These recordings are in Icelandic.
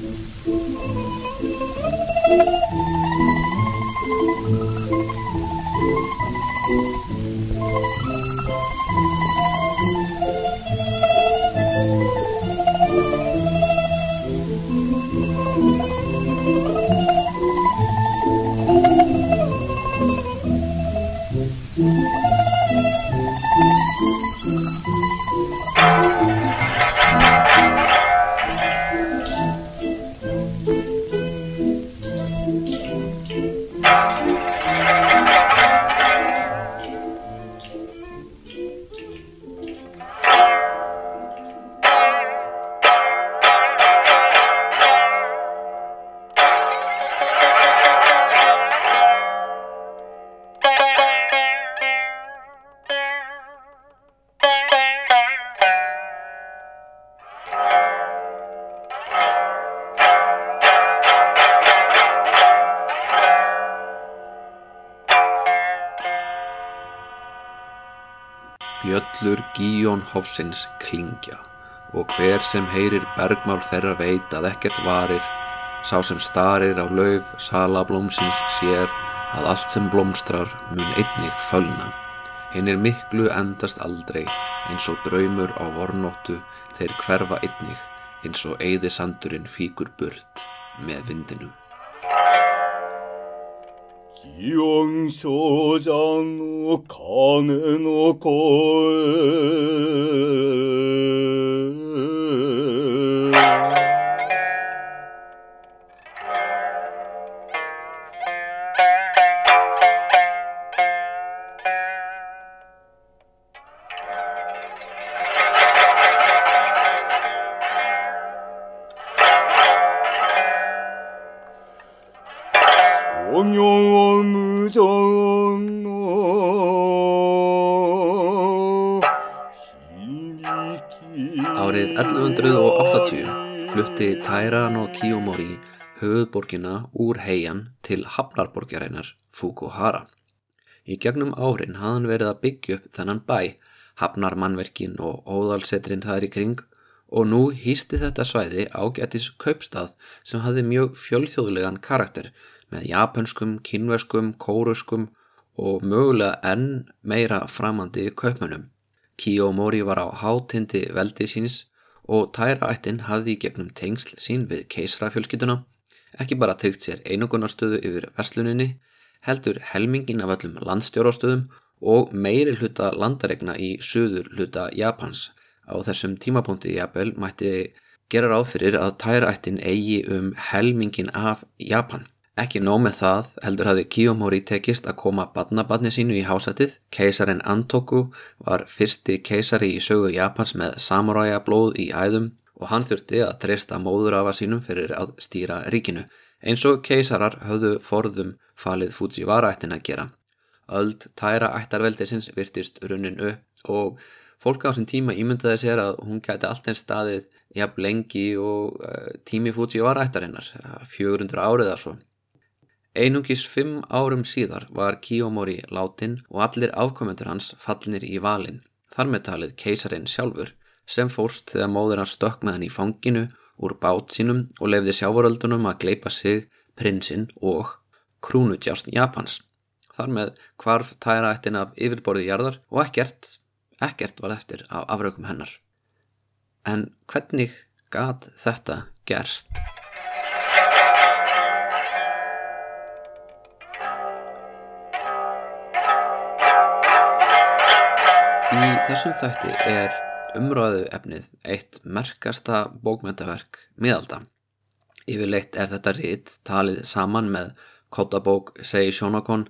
Thank you. Bjöllur Gíón Hofsins klingja og hver sem heyrir bergmál þeirra veit að ekkert varir, sá sem starir á lauf salablómsins sér að allt sem blómstrar mun einnig fölna. Hinn er miklu endast aldrei eins og draumur á vornóttu þeir hverfa einnig eins og eigði sandurinn fíkur burt með vindinum. 祇園少女の金の声。Höfuðborgina úr heian til hafnarborgarinnar Fukuhara. Í gegnum árin hafði hann verið að byggja upp þennan bæ, hafnarmannverkin og óðalsetrinn þar í kring og nú hýsti þetta svæði ágætis kaupstað sem hafði mjög fjölþjóðlegan karakter með japanskum, kínverskum, kóruskum og mögulega enn meira framandi kaupmönnum. Kiyomori var á hátindi veldi síns og tæraættin hafði gegnum tengsl sín við keisrafjölskytuna ekki bara tyggt sér einogunarstöðu yfir versluninni, heldur helmingin af öllum landstjórastöðum og meiri hluta landaregna í söður hluta Japans. Á þessum tímapunkti jafnvel mætti gera ráð fyrir að tæraættin eigi um helmingin af Japan. Ekki nóg með það heldur hafði Kiyomori tekist að koma badnabadni sínu í hásætið. Keisarin Antoku var fyrsti keisari í sögu Japans með samuræja blóð í æðum og hann þurfti að treysta móðurafa sínum fyrir að stýra ríkinu. Eins og keisarar höfðu forðum falið Fujiwara ættin að gera. Öld tæra ættarveldisins virtist runnin upp og fólk á þessum tíma ímyndaði sér að hún gæti allt einn staðið jafn lengi og uh, tími Fujiwara ættarinnar, 400 árið að svo. Einungis fimm árum síðar var Kiyomori látin og allir afkomendur hans fallnir í valin, þar með talið keisarin sjálfur sem fórst þegar móður hans stökk með hann í fanginu úr bát sínum og lefði sjávaröldunum að gleipa sig, prinsinn og krúnutjást Japans. Þar með hvarf tæra ættin af yfirborði jarðar og ekkert, ekkert var eftir af afrökum hennar. En hvernig gat þetta gerst? Í þessum þætti er umræðu efnið eitt merkasta bókmyndaverk miðalda. Yfirleitt er þetta rít talið saman með Kotabók Sei Shonokon,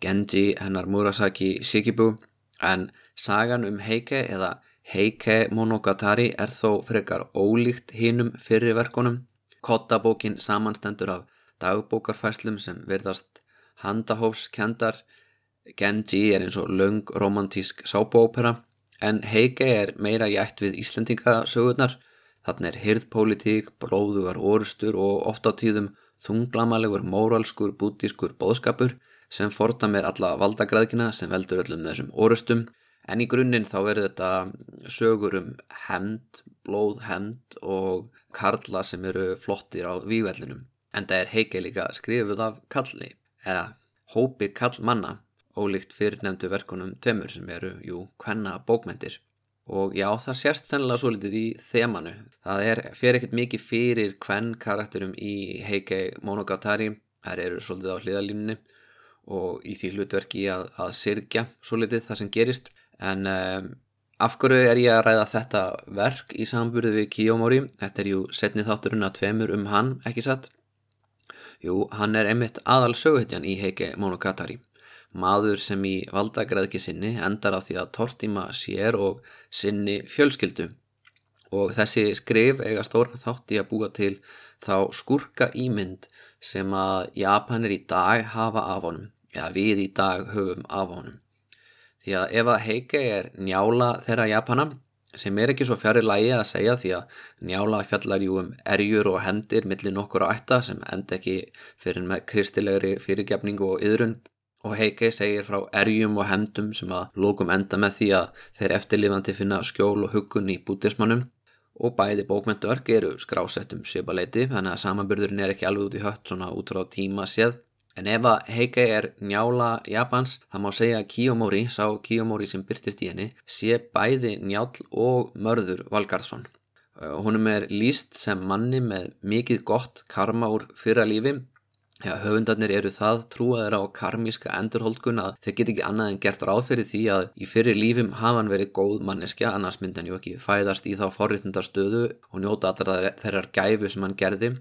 Genji hennar Murasaki Shikibu en sagan um Heike eða Heike Monogatari er þó frekar ólíkt hinum fyrir verkonum. Kotabókin samanstendur af dagbókarfæslum sem verðast handahófskendar Genji er eins og löng romantísk sábópera en Heike er meira jætt við Íslendingasögurnar. Þannig er hirðpólitík, bróðugar orustur og ofta á tíðum þunglamalegur móralskur bútískur bóðskapur sem forta mér alla valdagræðkina sem veldur öllum þessum orustum en í grunninn þá verður þetta sögur um hemd, blóð hemd og karla sem eru flottir á vývellinum. En það er heikei líka skrifuð af kalli, eða hópi kallmanna, ólíkt fyrirnefndu verkunum tveimur sem eru, jú, hvenna bókmentir. Og já, það sérst sennilega svo litið í þemanu. Það er, fyrir ekkert mikið fyrir hvenn karakterum í heikei Monogatari, þær eru svolítið á hliðalínunni og í því hlutverki að, að sirkja svo litið það sem gerist. En um, af hverju er ég að ræða þetta verk í samburðu við Kiyomori? Þetta er jú setni þátturinn að tveimur um hann, ekki satt? Jú, hann er einmitt aðal söguhetjan í heike Monogatari. Maður sem í valdagræðki sinni endar á því að tortíma sér og sinni fjölskyldu. Og þessi skrif eiga stórn þátt í að búa til þá skurka ímynd sem að Japanir í dag hafa af honum, eða við í dag höfum af honum. Því að ef að heike er njála þeirra Japana, sem er ekki svo fjari lægi að segja því að njála fjallar jú um erjur og hendir millir nokkur á ætta sem end ekki fyrir með kristilegri fyrirgefningu og yðrun og heike segir frá erjum og hendum sem að lókum enda með því að þeir eftirlifandi finna skjól og huggun í bútismannum og bæði bókmyndverk eru skrásettum svipaleiti þannig að samanbyrðurinn er ekki alveg út í hött svona út frá tíma séð En ef að Heike er njála Japans, það má segja að Kiyomori, sá Kiyomori sem byrtist í henni, sé bæði njál og mörður Valgarðsson. Húnum er líst sem manni með mikið gott karma úr fyrra lífi. Ja, höfundarnir eru það trúaður á karmíska endurholdgun að þeir get ekki annað en gert ráð fyrir því að í fyrir lífum hafa hann verið góð manneskja, annars myndan ju ekki fæðast í þá forriðndarstöðu og njóta allra þeirrar gæfu sem hann gerði.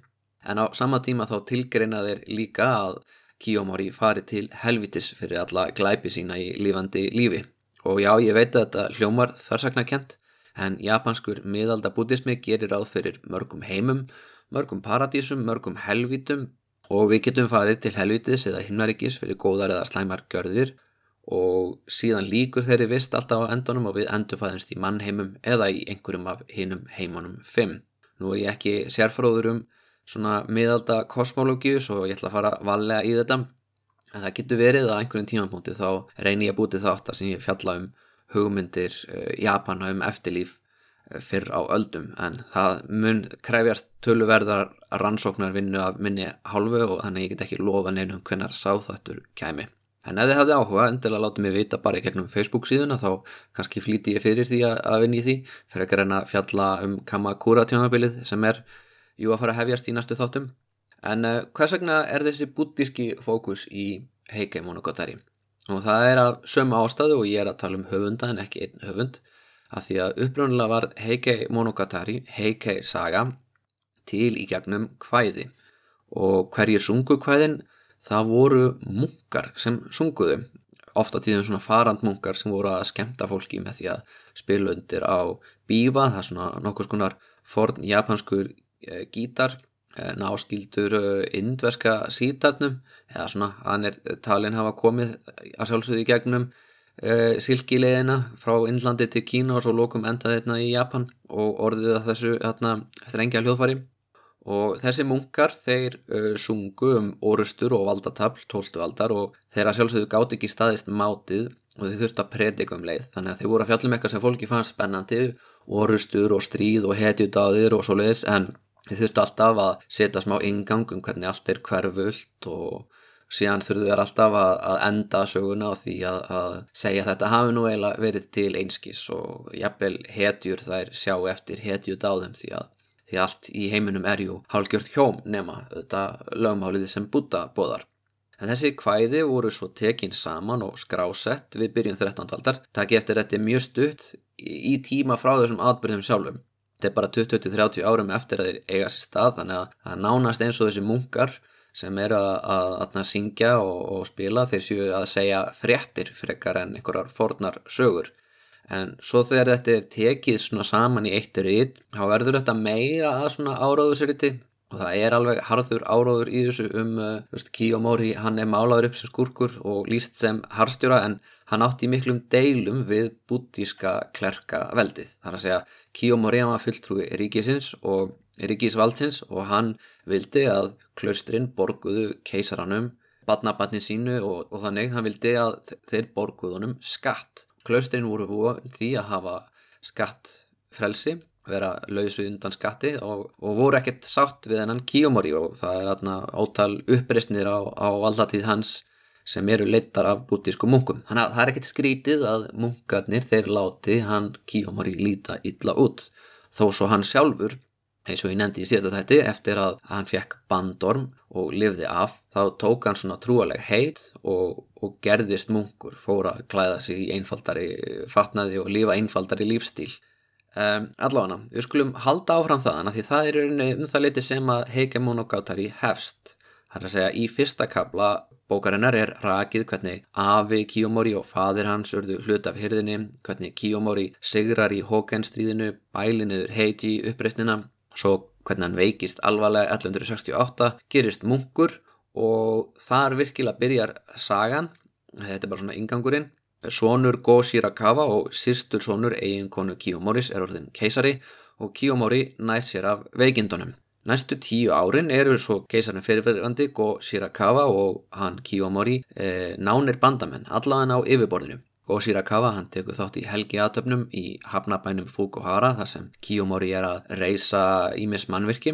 En á sama tíma þá tilgreina þeir líka að Kiyomori fari til helvitis fyrir alla glæpi sína í lífandi lífi. Og já, ég veit að þetta hljómar þarsaknakent, en japanskur miðalda bútismi gerir ráð fyrir mörgum heimum, mörgum paradísum, mörgum helvitum og við getum farið til helvitis eða himnaríkis fyrir góðar eða slæmar görðir og síðan líkur þeirri vist alltaf á endunum og við endurfæðumst í mannheimum eða í einhverjum af hinum heimunum 5. Nú er ég ekki sérfróður um svona miðalda kosmológiu svo ég ætla að fara valega í þetta en það getur verið að einhverjum tímanpúnti þá reynir ég að búti þátt að sem ég fjalla um hugmyndir uh, Japana um eftirlíf fyrr á öldum en það mun krefjast töluverðar rannsóknar vinnu af minni hálfu og þannig ég get ekki lofa neinum hvernar sá þáttur kæmi. En ef þið hafið áhuga endilega láta mig vita bara í gegnum Facebook síðuna þá kannski flíti ég fyrir því að vinni í því. Fyrir ekki reyna að fjalla um Kamakura tjónabilið sem er jú að fara að hefjast í næstu þáttum. En uh, hvers vegna er þessi buddíski fókus í Heikei Monogatari? Og það er af sömu ástæðu og ég er að tala um höfunda en ekki einn höfund að því að uppröndilega var Heikei Monogatari Heikei saga til í gegnum hvæði og hverjir sungu hvæðin það voru munkar sem sunguðu. Ofta tíðum svona farandmunkar sem voru að skemta fólki með því að spila undir á bífa, það er svona nokkuð skonar forn japanskur Eh, gítar eh, náskildur eh, indverska sítarnum eða svona hann er talin hafa komið að sjálfsögðu í gegnum uh, silkileðina frá Indlandi til Kína og svo lókum endaði þetta í Japan og orðið að þessu þarna, þrengja hljóðfari og þessi munkar þeir uh, sungu um orustur og valdatafl 12. aldar og þeir að sjálfsögðu gátt ekki staðist mátið og þeir þurfti að predika um leið þannig að þeir voru að fjallum eitthvað sem fólki fannst spennandi orustur og stríð og hetjudáðir og svo leiðis en Þið þurftu alltaf að setja smá ingang um hvernig allt er hverfult og síðan þurftu þér alltaf að, að enda söguna á því að, að segja að þetta hafi nú eiginlega verið til einskís og jafnvel hetjur þær sjá eftir hetju dáðum því að því allt í heiminum er jú hálgjört hjóm nema þetta lögmáliði sem búta bóðar. En þessi kvæði voru svo tekin saman og skrásett við byrjun 13. aldar, takk eftir þetta mjög stutt í tíma frá þessum atbyrðum sjálfum þetta er bara 20-30 árum eftir að þeir eiga sér stað þannig að nánast eins og þessi munkar sem eru að, að, að, syngja og, og spila þeir séu að segja fréttir frekar en einhverjar fornar sögur. En svo þegar þetta er tekið svona saman í eitt rít þá verður þetta meira að svona áráðusriti og það er alveg harður áráður í þessu um uh, Kiyomori, hann er málaður upp sem skurkur og líst sem harstjóra en hann átti miklum deilum við bútíska klerka veldið þar að segja Kiyomori var fulltrúi ríkisins og ríkisvaldsins og hann vildi að klaustrinn borguðu keisaranum badnabatni sínu og, og þannig hann vildi að þeir borguðunum skatt klaustrinn voru búin því að hafa skatt frelsi vera lausu undan skatti og, og voru ekkert sátt við hennan Kiyomori og það er aðna ótal uppreysnir á, á allatíð hans sem eru leittar af bútísku munkum. Þannig að það er ekkert skrítið að munkarnir þeir láti hann Kiyomori líta illa út þó svo hann sjálfur eins og ég nefndi í síðasta þætti eftir að hann fekk bandorm og lifði af þá tók hann svona trúaleg heit og, og gerðist munkur fór að klæða sig í einfaldari fatnaði og lifa einfaldari lífstíl. Um, allavega, við skulum halda áfram það því það er um það leiti sem að Heike Monogatari hefst. Það er að segja í fyrsta kabla bókarinnar er rakið hvernig Afi Kiyomori og fadir hans urðu hlut af hyrðinni, hvernig Kiyomori sigrar í Hoken-stríðinu, bælinuður Heiji uppreysnina Svo hvernig hann veikist alvarlega 1168 gerist munkur og þar virkilega byrjar sagan, þetta er bara svona ingangurinn. Sónur Go Shirakawa og sístur sónur eiginkonu Kiyomoris er orðin keisari og Kiyomori nær sér af veikindunum. Næstu tíu árin eru svo keisarinn fyrirverðandi Go Shirakawa og hann Kiyomori e, nánir bandamenn allavega á yfirborðinu. Go Shirakawa hann tekur þátt í helgi aðtöfnum í hafnabænum Fukuhara þar sem Kiyomori er að reysa ímis mannvirki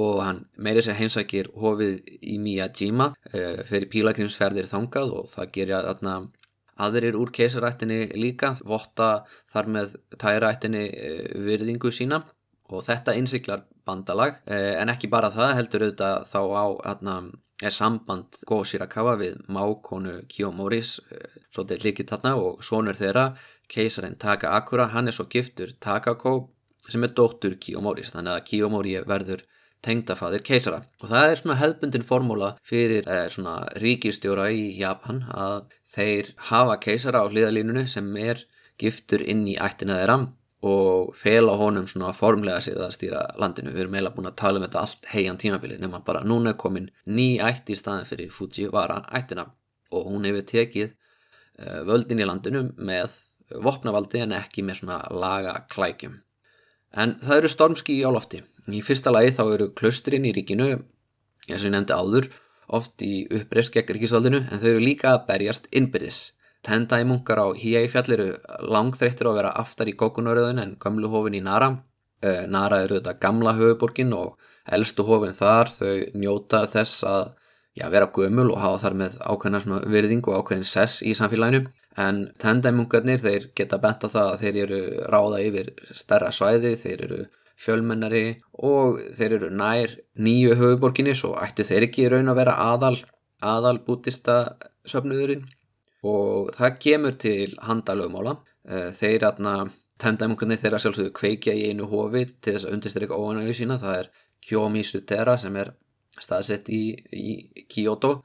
og hann meiri sér heimsækir hofið í Miyajima e, fyrir pílagrimsferðir þangað og það gerir aðna aðrir úr keisarættinni líka votta þar með tærættinni e, virðingu sína og þetta innsiklar bandalag e, en ekki bara það heldur auðvitað þá á aðna er samband Go Shirakawa við mákonu Kiyomoris eh, svolítið líkið þarna og sonur þeirra keisarinn Taka Akura, hann er svo giftur Takako sem er dóttur Kiyomoris þannig að Kiyomori verður tengdafaðir keisara. Og það er svona hefðbundin formúla fyrir eh, svona ríkistjóra í Japan að þeir hafa keisara á hliðalínunu sem er giftur inn í ættina þeirra og fela honum svona formlega sig að stýra landinu. Við erum eiginlega búin að tala um þetta allt heian tímabilið nema bara núna er komin ný ætti í staðin fyrir Fujiwara ættina og hún hefur tekið uh, völdin í landinu með vopnavaldi en ekki með svona laga klækjum. En það eru stormski í álofti. Í fyrsta lagi þá eru klausturinn í ríkinu, eins og ég nefndi áður, oft í uppreist gegn ríkisvaldinu en þau eru líka að berjast innbyrðis. Tendai munkar á Hiei fjall eru langþreyttir að vera aftar í Gokunaröðun en gamlu hofin í Nara. Uh, Nara eru þetta gamla höfuborgin og eldstu hofin þar þau njóta þess að já, vera gömul og hafa þar með ákveðna virðing og ákveðin sess í samfélaginu. En Tendai munkarnir þeir geta bent á það að þeir eru ráða yfir stærra svæði, þeir eru fjölmennari og þeir eru nær nýju höfuborginni svo ættu þeir ekki raun að vera aðal, aðal bútista söfnuðurinn og það kemur til handalögmála eh, þeir aðna tendæmungunni þeirra sjálfsögðu kveikja í einu hofi til þess að undirstryka óanægu sína. Það er Kyomi Sutera sem er staðsett í, í Kyoto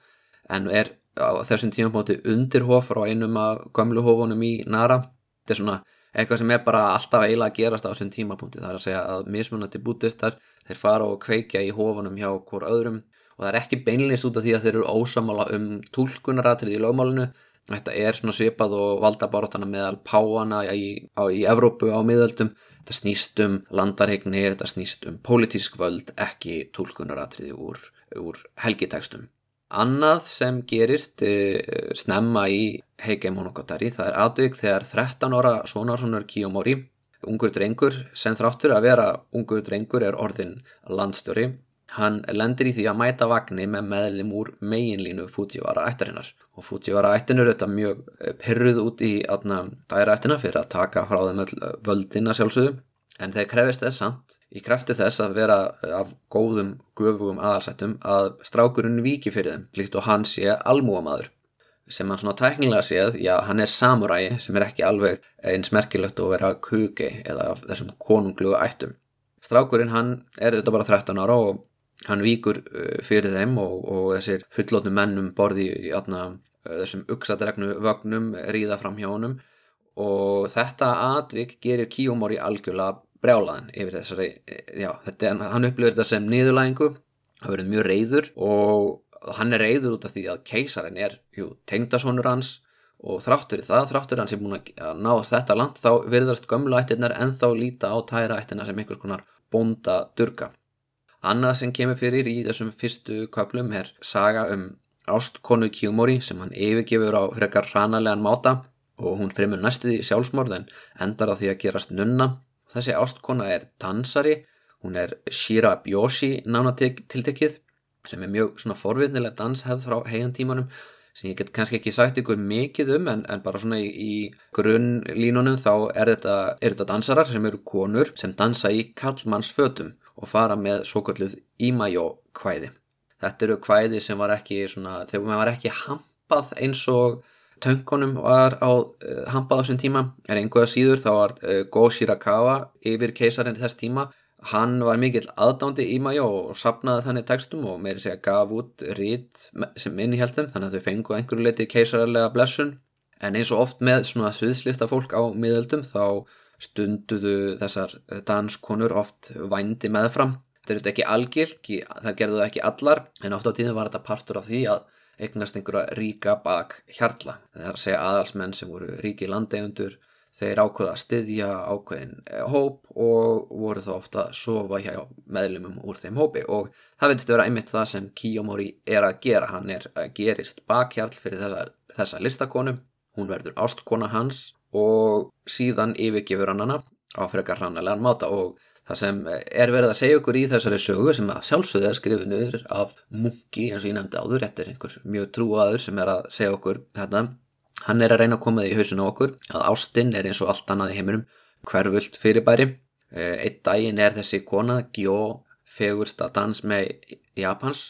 en er á þessum tíum móti undirhof frá einum af gömlu hofunum í Nara. Þetta er svona eitthvað sem er bara alltaf eiginlega að gerast á þessum tímapunkti. Það er að segja að mismunandi bútistar þeir fara og kveikja í hofunum hjá hvort öðrum. Og það er ekki beinleins út af því að þeir eru ósamála um tólkunaratrið í lögmálinu Þetta er svona svipað og valdabaróttana meðal páana í, á, í Evrópu á miðöldum. Þetta snýst um landarhegnir, þetta snýst um pólitísk völd, ekki tólkunaratriði úr, úr helgitekstum. Annað sem gerist e, snemma í Heike Monogatari, það er aðvig þegar 13 ára Sonarssonar Kiyomori, ungur drengur, sem þráttur að vera ungur drengur er orðin landstjóri, hann lendir í því að mæta vagnir með meðlim úr meginlínu Fujiwara ættarinnar. Og Fujiwara ættin eru þetta mjög eh, perruð út í dæra ættina fyrir að taka frá þeim eh, völdina sjálfsögum en þeir krefist þess samt í krefti þess að vera eh, af góðum göfugum aðalsættum að strákurinn viki fyrir þeim líkt og hann sé almúamadur sem hann svona tæknilega séð, já hann er samuræi sem er ekki alveg eins merkilegt að vera kuki eða þessum konunglugu ættum. Strákurinn hann er þetta bara 13 ára og hann víkur fyrir þeim og, og þessir fullótnu mennum borði í atna, Eh, þessum uksadregnu vögnum ríða fram hjá honum. Og þetta atvik gerir Kíomori algjörlega brjálaðin yfir þessari, eh, já, þetta, hann upplifir þetta sem niðurlægingu, hann verður mjög reyður og hann er reyður út af því að keisarin er, jú, tengdasonur hans. Og þráttur í það, þráttur hans er búin að ná þetta land, þá verðast gömlu ættirnar en þá líta á tæra ættirna sem einhvers konar bónda durga. Annað sem kemur fyrir í þessum fyrstu köplum er saga um ástkonu Kjúmóri sem hann yfirgefur á frekar hranalegan máta og hún fremur næstuði sjálfsmorð en endar á því að gerast nunna. Þessi ástkona er dansari, hún er Shira Byoshi nánatiltekið sem er mjög svona forvittnilega danshefð frá heian tímanum sem ég get kannski ekki sagt ykkur mikið um en, en bara svona í, í grunnlínunum þá er þetta, er þetta dansarar sem eru konur sem dansa í kallmannsfötum og fara með svo kalluð ímæjó kvæði. Þetta eru kvæði sem var ekki svona, þegar maður var ekki hampað eins og töngunum var á uh, hampað á þessum tíma en einhverja síður þá var uh, Go Shirakawa yfir keisarinn þess tíma hann var mikill aðdándi mæjó og sapnaði þannig textum og meiri segja gaf út rít sem innihjaldum þannig að þau fengu einhverju leiti keisararlega blessun en eins og oft með svona sviðslista fólk á miðöldum þá stunduðu þessar danskonur oft vændi meðfram. Þetta er ekki algilt, það gerðu það ekki allar en oft á tíðum var þetta partur af því að eignast einhverja ríka bak hjarla það er að segja aðalsmenn sem voru ríki landegundur Þeir ákveða að styðja ákveðin eh, hóp og voru þá ofta að sofa hjá meðlumum úr þeim hópi. Og það finnst að vera einmitt það sem Kiyomori er að gera. Hann er að gerist bakhjarl fyrir þessa, þessa listakonu, hún verður ástkona hans og síðan yfirgifur hann hana á frekar hrannalega máta og það sem er verið að segja okkur í þessari sögu sem að sjálfsögðu er skrifinuður af munki eins og ég nefndi áður, er einhver mjög trúaður sem er að segja okkur þetta Hann er að reyna að koma því í hausinu okkur að ástinn er eins og allt annað í heiminum hvervult fyrirbæri. Eh, Eitt daginn er þessi kona Gyo fegursta dans með Japans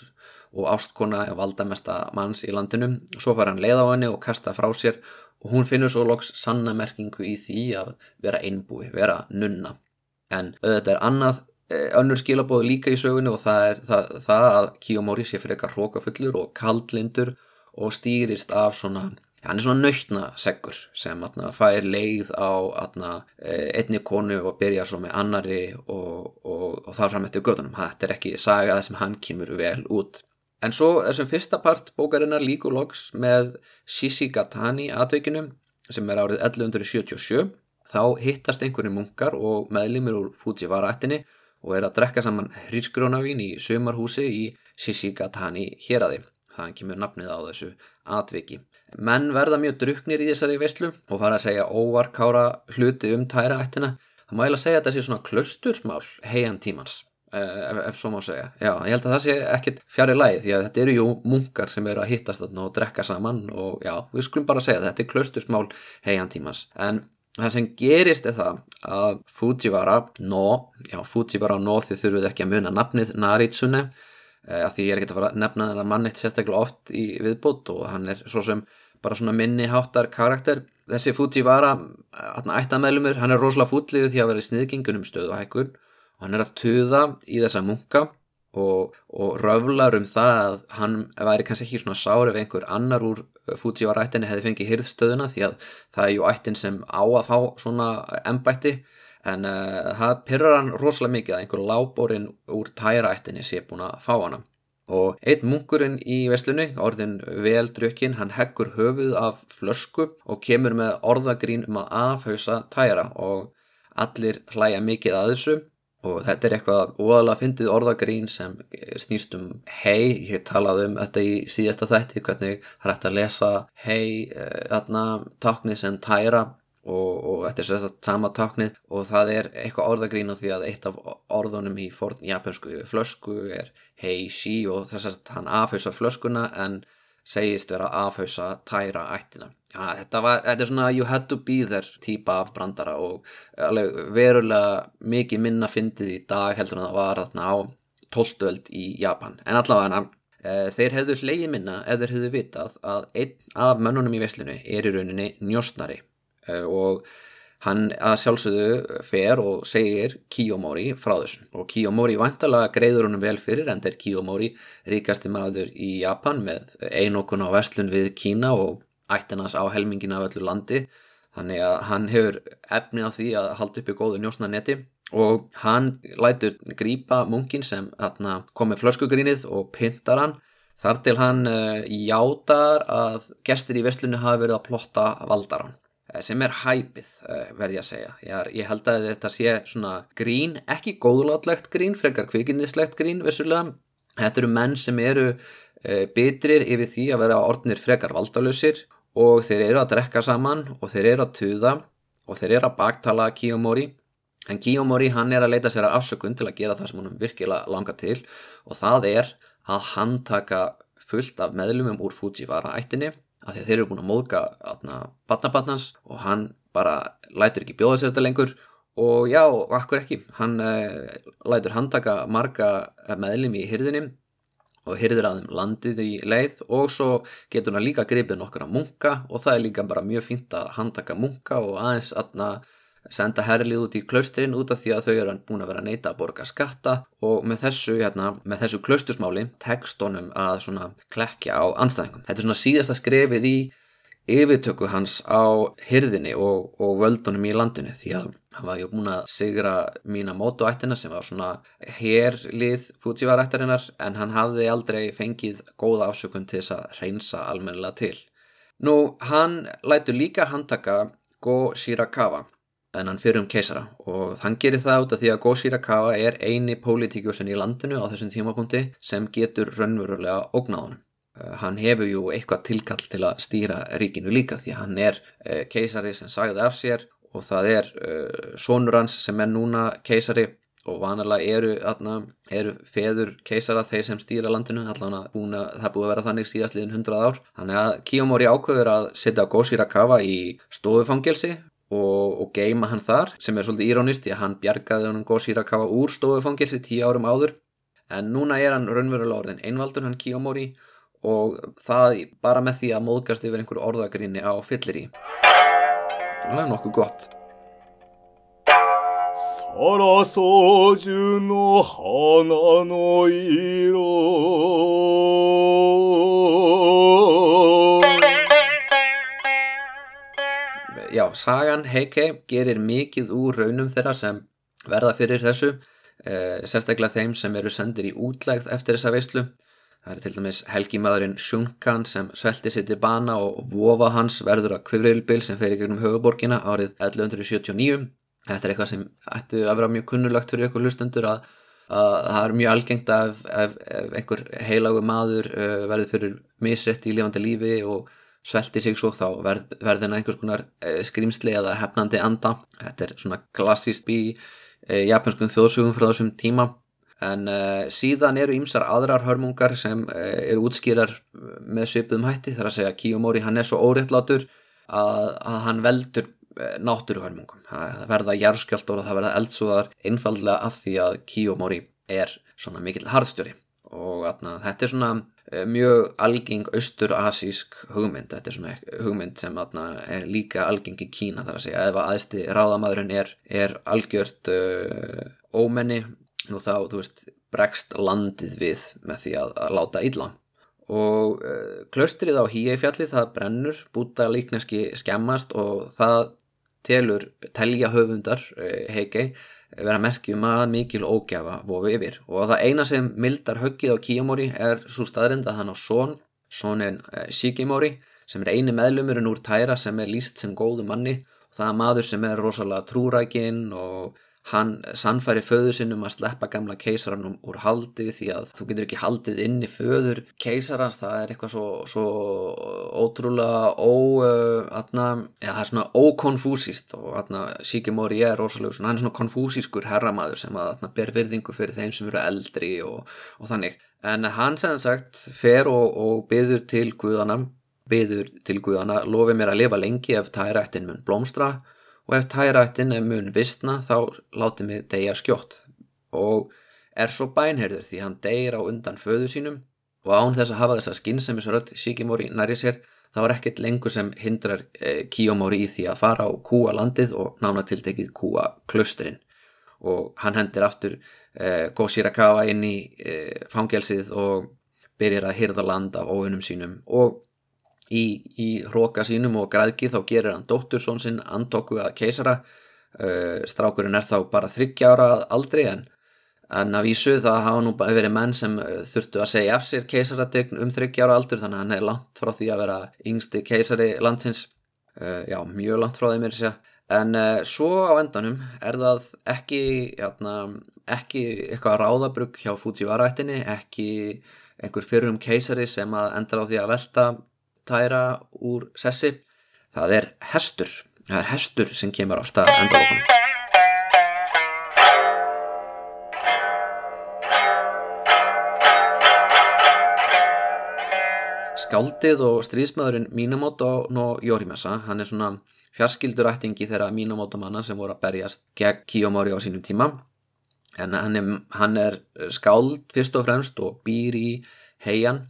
og ástkona er valdamesta manns í landinu. Svo far hann leið á henni og kasta frá sér og hún finnur svo loks sanna merkingu í því að vera einbúi, vera nunna. En auðvitað er annað eh, önnur skilabóð líka í sögunu og það er það, það að Kiyomori sé fyrir eitthvað hrókafullur og kaldlindur og stýrist af svona hann er svona nöytna seggur sem atna, fær leið á atna, e, einni konu og byrja svo með annari og, og, og þar fram eftir gödunum þetta er ekki saga það sem hann kemur vel út en svo þessum fyrsta part bókarinnar líku loks með Shishigatani aðveikinum sem er árið 1177 þá hittast einhverju munkar og meðlimir úr Fujiwara-ættinni og er að drekka saman hrísgrónavín í sömarhúsi í Shishigatani hér aði það kemur nafnið á þessu atveiki menn verða mjög druknir í þessari veistlu og fara að segja óvarkára hluti um tæraættina það mæla segja að sé svona klustursmál heian tímans ef, ef svo má segja. Já, ég held að það sé ekkit fjari lægi því að þetta eru jú munkar sem eru að hittast og drekka saman og já, við skulum bara segja að þetta er klustursmál heian tímans. En það sem gerist er það að Fujiwara no, já Fujiwara no þið þurfuð ekki að muna nafnið Naritsune eh, af því ég er ekki að fara að nefna þennan mann eitt sérstaklega oft í viðbót og hann er svo sem bara svona minni háttar karakter. Þessi Fujiwara, ættamæðlumur hann er rosalega fútlið því að vera í sniðgingunum stöðu og hækkun og hann er að tuða í þessa munka og, og röflar um það að hann væri kannski ekki svona sár ef einhver annar úr Fujiwara ættinni hefði fengið hyrðstöðuna því að það er ju ættin sem á að fá svona embætti. En uh, það pyrrar hann rosalega mikið að einhver lábórin úr tæra ættinni sé búin að fá hana. Og einn munkurinn í veslunni, orðin veldrökkin, hann heggur höfuð af flösku og kemur með orðagrín um að afhausa tæra og allir hlæja mikið að þessu og þetta er eitthvað óalega fyndið orðagrín sem snýst um hei, ég talaði um þetta í síðasta þætti, hvernig það er hægt að lesa hei, þarna taknið sem tæra og, og þetta er sérstaklega sama taknið og það er eitthvað orðagrín á því að eitt af orðunum í forn japansku flösku er heishi og þess að hann afhauðsa flöskuna en segist vera afhauðsa tæra ættina. Ja, þetta, var, þetta er svona you had to be there típa af brandara og verulega mikið minna fyndið í dag heldur en það var þarna á tóltöld í Japan. En allavega e, þeir hefðu hleyið minna ef þeir hefðu vitað að einn af mönnunum í veslinu er í rauninni njósnari e, og Hann að sjálfsögðu fer og segir Kiyomori frá þessu og Kiyomori vantalega greiður honum vel fyrir en þeir Kiyomori ríkasti maður í Japan með einokun á verslun við Kína og ættinans á helmingina af öllu landi. Þannig að hann hefur efni á því að halda upp í góðu njósnanetti og hann lætur grípa munkin sem kom með flöskugrínið og pyntar hann. Þar til hann uh, játar að gestur í verslunni hafi verið að plotta valdaran Eh, sem er hæpið eh, verði að segja. Ég, ég held að þetta sé svona grín, ekki góðlátlegt grín frekar kvikinnislegt grín vissulega. Þetta eru menn sem eru bitrir yfir því að vera orðnir frekar valdalösir og þeir eru að drekka saman og þeir eru að tuða og þeir eru að baktala Kiyomori. En Kiyomori hann er að leita sér að afsökun til að gera það sem honum virkilega langar til. Og það er að hann taka fullt af meðlumum úr Fujiwara ættinni að þeir eru búin að móðga batnabatnans og hann bara lætur ekki bjóða sér þetta lengur. Og já, akkur ekki, hann uh, lætur handtaka marga meðlum í hyrðinni og hyrðir að þeim landið í leið og svo getur hann líka gripið nokkura munka og það er líka bara mjög fínt að handtaka munka og aðeins aðna senda herlið út í klaustrin út af því að þau eru búin að vera neyta að borga skatta og með þessu, hérna, með þessu klaustusmáli tekstónum að svona klekja á anstæðingum. Þetta er svona síðasta skrefið í yfirtöku hans á hyrðinni og, og völdunum í landinu því að hann var ju búin að sigra mína mótuættina sem var svona herlið Fujivarættarinnar en hann hafði aldrei fengið góða afsökun til þess að reynsa almennilega til. Nú, hann lætur líka handtaka Go Shirakawa þennan fyrrum keisara og hann gerir það út af því að Go Shirakawa er eini pólitíkjósun í landinu á þessum tímapunkti sem getur raunverulega ógnáðunum. Uh, hann hefur jú eitthvað tilkall til að stýra ríkinu líka því að hann er uh, keisari sem sagði af sér og það er uh, sonur hans sem er núna keisari og vanalega eru, atna, eru feður keisara þeir sem stýra landinu búin að það búið að vera þannig síðast liðin hundrað ár. Þannig að Kiyomori ákveður að setja Go Shirakawa í stofufangelsi og, og geima hann þar sem er svolítið írónist því að hann bjargaði hann góð Shirakawa úr stofufangilsi tíu árum áður en núna er hann raunverulega orðin einvaldur hann Kiyomori og það bara með því að móðgast yfir einhverju orðagrinni á fyllir í það er nokkuð gott. Sarasou jun no hana no iro Já, sagan Heike gerir mikið úr raunum þeirra sem verða fyrir þessu, eh, sérstaklega þeim sem eru sendir í útlægð eftir þessa veistlu það er til dæmis helgimaðurinn Shunkan sem svelti sitt í bana og vofa hans verður að kvifrilbil sem fer í gegnum höfuborgina árið 1179 þetta er eitthvað sem ætti að vera mjög kunnulagt fyrir ykkur hlustundur að, að það er mjög algengt að ef, ef, ef einhver heilagu maður uh, verður fyrir misrætt í lifandi lífi og svelti sig svo þá verð, verðin einhvers konar eh, skrimsli eða hefnandi anda. Þetta er svona klassíst í e, japanskum þjóðsugum frá þessum tíma en e, síðan eru ýmsar aðrar hörmungar sem e, eru útskýrar með svipuðum hætti þar að segja Kiyomori hann er svo óréttlátur að, að hann veldur náttúruhörmungum. Það verða járskjáltor og það verða eldsúðar einfallega að því að Kiyomori er svona mikill harðstjóri. Og atna, þetta er svona mjög algeng austur-asísk hugmynd. Þetta er svona hugmynd sem atna, er líka algeng í Kína þar að segja. Ef að aðsti ráðamadurinn er, er algjört uh, ómenni nú þá, þú veist, bregst landið við með því að, að láta illa. Og uh, klaustrið á híeifjalli það brennur búta líkneski skemmast og það telur telja höfundar uh, heikei vera merkjum að mikil ógjafa vofu yfir. Og það eina sem mildar höggið á Kiyomori er svo staðrind að hann á són, sónin eh, Shikimori sem er eini meðlumurinn úr tæra sem er líst sem góðu manni. Og það er maður sem er rosalega trúrækinn og hann sannfæri föður sinnum að sleppa gamla keisaranum úr haldi því að þú getur ekki haldið inn í föður keisarans, það er eitthvað svo, svo ótrúlega ó, atna, ja, það er svona ókonfúsist og atna, Shikimori er rosalega svona, hann er svona konfúsískur herramaður sem að atna, ber virðingu fyrir þeim sem eru eldri og, og þannig, en hann sem sagt fer og, og byður til Guðana byður til Guðana, lofi mér að lifa lengi ef tærættin mun blómstra og ef tærættin er mun vistna þá láti mig deyja skjótt. Og er svo bænherður því hann deyir á undan föðu sínum. Og án þess að hafa þessa skinnsæmisrödd Shikimori næri sér þá er ekkert lengur sem hindrar eh, Kiyomori í því að fara á kúa landið og nána tiltekið kúa klöstrin og hann hendir aftur eh, Go Shirakawa inn í eh, fangelsið og byrjar að hyrða land af óunum sínum. Og í, í hróka sínum og græðki þá gerir hann dóttursón sinn andokku að keisara. Uh, strákurinn er þá bara 30 ára aldrei en en að vísu það hafa nú bara verið menn sem uh, þurftu að segja af sér keisarategn um 30 ára aldur þannig að hann er langt frá því að vera yngsti keisari landsins. Uh, já, mjög langt frá því mér sér en svo á endanum er það ekki játna, ekki eitthvað ráðabrug hjá Fujiwara-ættinni ekki einhver fyrrum keisari sem að endar á því að velta tæra úr sessi. Það er hestur. Það er hestur sem kemur af stað endalókunum Skáldið og stríðsmaðurinn Minamoto no Yorimasa, hann er svona fjarskildurættingi þeirra Minamoto manna sem voru að berjast gegn Kiyomori á sínum tíma. En hann er, hann er skáld fyrst og fremst og býr í heian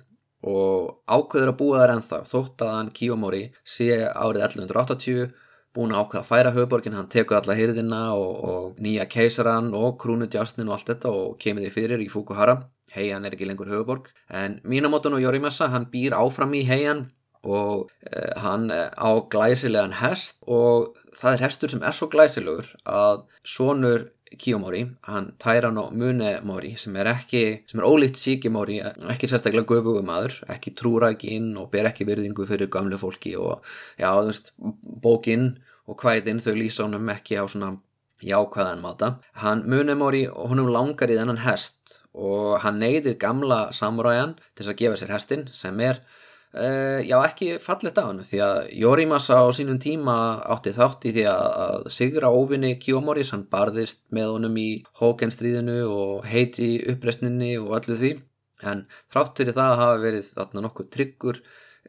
og ákveður að búa þar ennþá þótt að hann Kiyomori sé árið 1180 búin að ákveða að færa höfuborgin, hann tekur alla hyrðina og, og nýja keisaran og krúnudjásnin og allt þetta og kemur því fyrir í Fukuhara. Heian er ekki lengur höfuborg en Minamoto no Yorimasa hann býr áfram í heian og uh, hann á glæsilegan hest og það er hestur sem er svo glæsilegur að sonur Kiyomori, hann Tairano Munemori sem er ekki, sem er ólíkt Shikimori, ekki sérstaklega göfugum aður, ekki trúra ekki inn og ber ekki virðingu fyrir gamle fólki og já, þú veist, bókinn og hvæðinn þau lýsa honum ekki á svona jákvæðan máta. Hann Munemori, honum langar í þennan hest og hann neyðir gamla samuræjan til að gefa sér hestin sem er Uh, já ekki fallet af hann því að Jorimasa á sínum tíma átti þátt í því að, að sigra óvinni Kiyomoris, hann barðist með honum í Hókenstríðinu og heiti uppresninni og allu því. En þrátt fyrir það hafa verið þarna nokkuð tryggur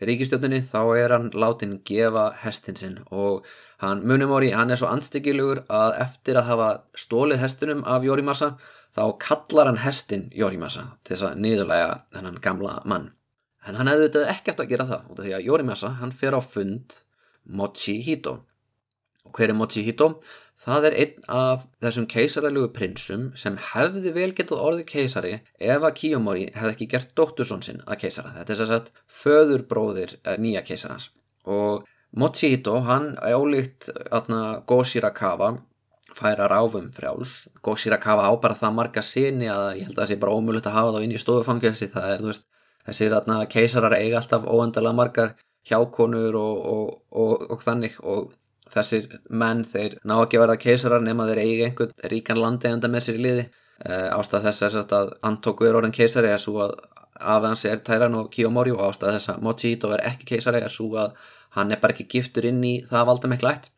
ríkistjóttinni þá er hann látin gefa hestin sinn. Og hann Munumori, hann er svo anstíkilugur að eftir að hafa stólið hestinum af Jorimasa þá kallar hann hestin Jorimasa til þess að niðurlega þennan gamla mann En hann hefði þetta ekkert að gera það út af því að Jorimasa hann fer á fund Mochihito. Og hver er Mochihito? Það er einn af þessum keisaralögu prinsum sem hefði vel getað orðið keisari ef að Kiyomori hefði ekki gert dóttursson sinn að keisara. Þetta er þess að föðurbróðir nýja keisarans. Og Mochihito hann álíkt Go Shirakawa færa ráfum frjáls. Go Shirakawa á bara það marga sinni að ég held að það sé bara ómullut að hafa þá inn í stofufangelsi. Það er, þú veist, þessir þarna keisarar eiga alltaf óendalega margar hjákonur og, og, og, og þannig og þessir menn þeir ná ekki að verða keisarar nema þeir eiga einhvern ríkan landeganda með sér í liði. Uh, ástæð þess að Antoku er orðin keisari er svo að af hans er Tæran og Kiyomori og ástæð þess að Mochito er ekki keisari er svo að hann er bara ekki giftur inn í það valda með klætt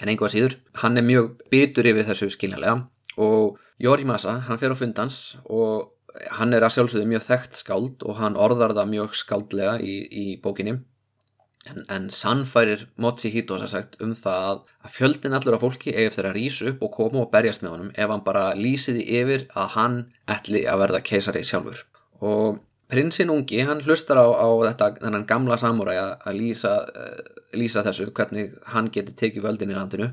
en einhvað síður, hann er mjög bitur yfir þessu skiljanlega. Og Jorimasa, hann fer á fundans og hann er að sjálfsögðu mjög þekkt skáld og hann orðar það mjög skáldlega í, í bókinni. En, en sannfærir Mochihito sagt, um það að, fjöldin allur af fólki eigi eftir að rýsa upp og koma og berjast með honum ef hann bara lýsiði yfir að hann ætli að verða keisari sjálfur. Og prinsinn ungi hann hlustar á, á þetta þennan gamla samúræ að lýsa, uh, lýsa þessu hvernig hann geti tekið völdin í landinu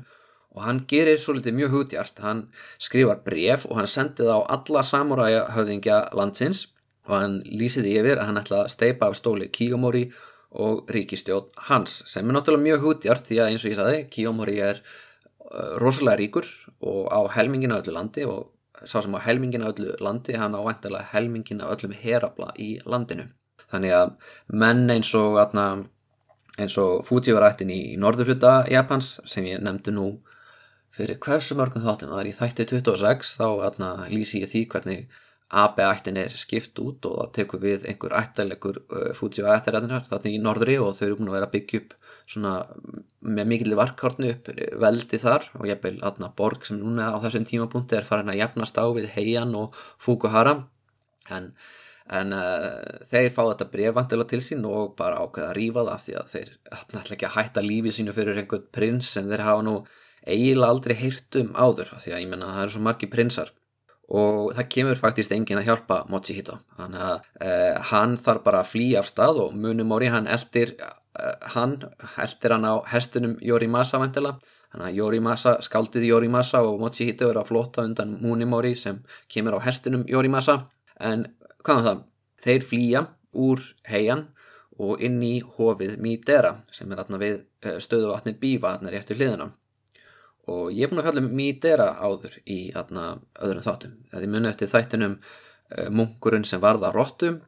og hann gerir svolítið mjög hugdjart hann skrifar bref og hann sendið á alla samuræja höfðingja landsins. Og hann lýsiði yfir að hann ætla að steipa af stóli Kiyomori og ríkistjóð hans sem er náttúrulega mjög hugdjart því að eins og ég saði Kiyomori er uh, rosalega ríkur og á helmingina öllu landi og sá sem á helmingina öllu landi hann á væntalega helmingina öllum herabla í landinu. Þannig að menn eins og eins og Fujivarættin í norðurhluta Japans sem ég nefndi nú fyrir hversu mörgum þáttum? Það er í þætti 26 þá atna, lýsi ég því hvernig AB-ættin er skipt út og það tekur við einhver ættalegur uh, fútsívar ættaræðinar þarna í norðri og þau eru búin að vera að byggja upp svona með mikilvæg varkárnu upp veldi þar og ég beil aðna borg sem núna á þessum tímapunkti er farin að jafnast á við Heian og Fukuhara. En, en uh, þeir fá þetta brefvandilega til sín og bara ákveða að rýfa það því að þeir ætla ekki að hætta lífið sínu fyrir einhvern prins en þeir hafa nú eiginlega aldrei heyrt um áður því að ég menna að það eru svo margi prinsar. Og það kemur faktist engin að hjálpa Mochihito þannig að uh, hann þarf bara að flýja af stað og Munumori hann eldir uh, hann eldir hann á hestunum Yorimasa vantila þannig að Yorimasa skaldið Yorimasa og Mochihito eru að flota undan Munumori sem kemur á hestunum Yorimasa. En hvað er það? Þeir flýja úr heian og inn í hofið Midera sem er aðna við uh, stöðuvatni Bíva aðna réttu hliðina og ég er búin að fjalla um Midera áður í aðna, öðrum þáttum. Það er munið eftir þættinum uh, munkurinn sem varða róttum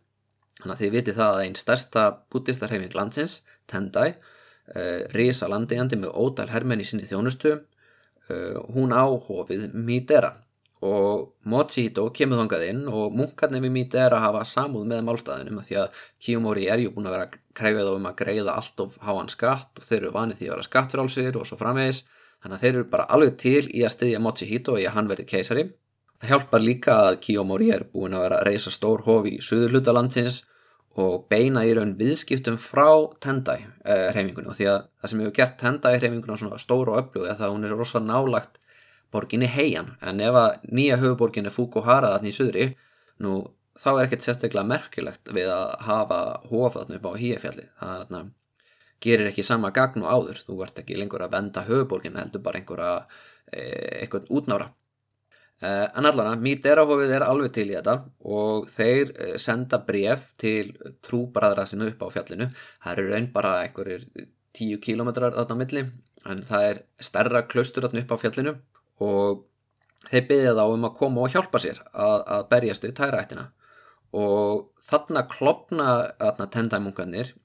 þannig að þið viti það að einn stærsta bútistarhefing landsins, Tendai uh, risa landegjandi með ótal hermenn í sinni þjónustu uh, hún á hofið Midera. Og Mochihito kemur þongað inn og munkarnir við Midera hafa samúð með málstæðinum að því að Kiyomori er ju búin að vera að kræfið á um að greiða allt of háan skatt og þeir eru vanið því að vera skattfrálsir og svo framvegis Þannig að þeir eru bara alveg til í að styðja Mochihito í að hann verði keisari. Það hjálpar líka að Kiyomori er búin að vera að reysa stór hof í suðurluta landsins og beina í raun viðskiptum frá Tendai uh, hreyfingunni. Og því að það sem hefur gert Tendai hreyfingunni svona stóru og öflug er það að hún er rosa nálagt borginni Heian. En ef að nýja höfuborgin er Fukuhara þarna í suðri nú þá er ekkert sérstaklega merkilegt við að hafa hofaðn upp á híefjalli það er þarna gerir ekki sama gagn og áður, þú ert ekki lengur að venda höfuborgin heldur bara einhverja eh, eitthvað útnára. Eh, en allavega, Míterahofið er alveg til í þetta og þeir eh, senda bref til trúbræðra sinna upp á fjallinu. Það eru raun bara einhverjir tíu kílometrar þarna milli en það er stærra klaustur þarna upp á fjallinu og þeir byggja þá um að koma og hjálpa sér að, að berjast við tæraættina og þarna klopna tendæmungarnir uh,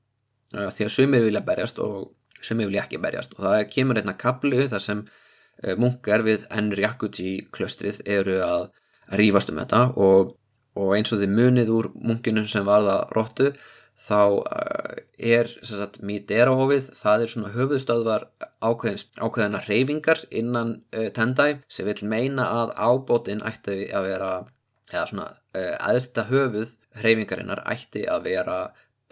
því að sumir vilja berjast og sumir vilja ekki berjast. Og það kemur einna kaplu þar sem uh, munkar við Enryakuji klöstrið eru að rífast um þetta og, og eins og þið munið úr munkinu sem var það róttu þá uh, er sagt, Míterahofið, það er svona höfuðstöðvar ákveðina reyfingar innan uh, Tendai sem vil meina að ábótinn ætti að vera eða svona uh, aðstæða höfuð reyfingarinnar ætti að vera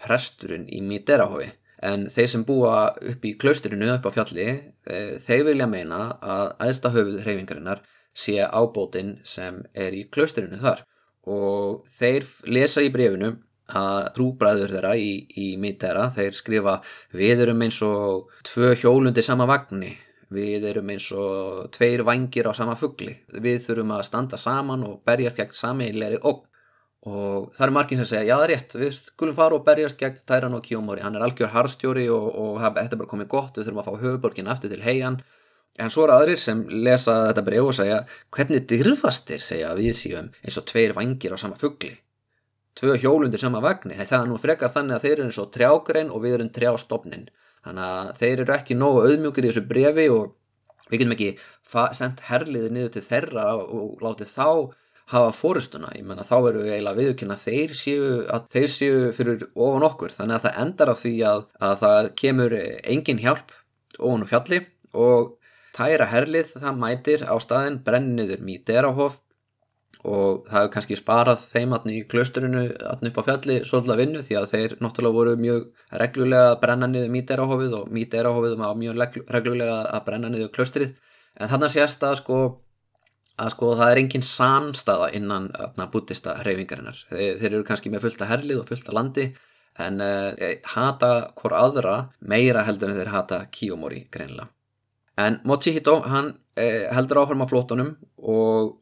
presturinn í Míterahói en þeir sem búa upp í klausturinu upp á fjalli e, þeir vilja meina að aðsta höfuð hreyfingarinnar sé ábótinn sem er í klausturinu þar. Og þeir lesa í brefinu að trúbræður þeirra í, í Mítera þeir skrifa við erum eins og tvö hjólundi sama vagnni við erum eins og tveir vangir á sama fuggli við þurfum að standa saman og berjast gegn samiðilegri okk og það er margir sem segja, já það er rétt við skulum fara og berjast gegn Tæran og Kjómori. Hann er algjör harstjóri og, og þetta er bara komið gott við þurfum að fá höfuborgin aftur til heian en svo eru aðrir sem lesa þetta breg og segja, hvernig dyrfastir segja við síðan eins og tveir vangir á sama fuggli tvö hjólundir sama vagni, það er nú frekar þannig að þeir eru eins og trjágrein og við erum trjástofnin þannig að þeir eru ekki nógu auðmjúkir í þessu brefi og við getum ekki sendt herliði niður til þeirra og látið þá hafa fórustuna, ég menna þá eru við eiginlega viðkynna þeir séu að þeir séu fyrir ofan okkur, þannig að það endar á því að, að það kemur engin hjálp ofan úr fjalli og tæra herlið það mætir á staðin brenniður Míderahof og það hefur kannski sparað þeim atni í klösturinu atni upp á fjalli svolítið að vinnu því að þeir náttúrulega voru mjög reglulega að brenna niður Míderahofið og Míderahofið var mjög reglulega að brenna niður klöstrið en þannig sést að sko að sko það er engin samstaða innan bútista hreyfingarinnar. Þeir, þeir eru kannski með fullta herlið og fullta landi en uh, hata hvort aðra meira heldur en þeir hata Kiyomori greinlega en Mochihito hann uh, heldur áfram á flótunum og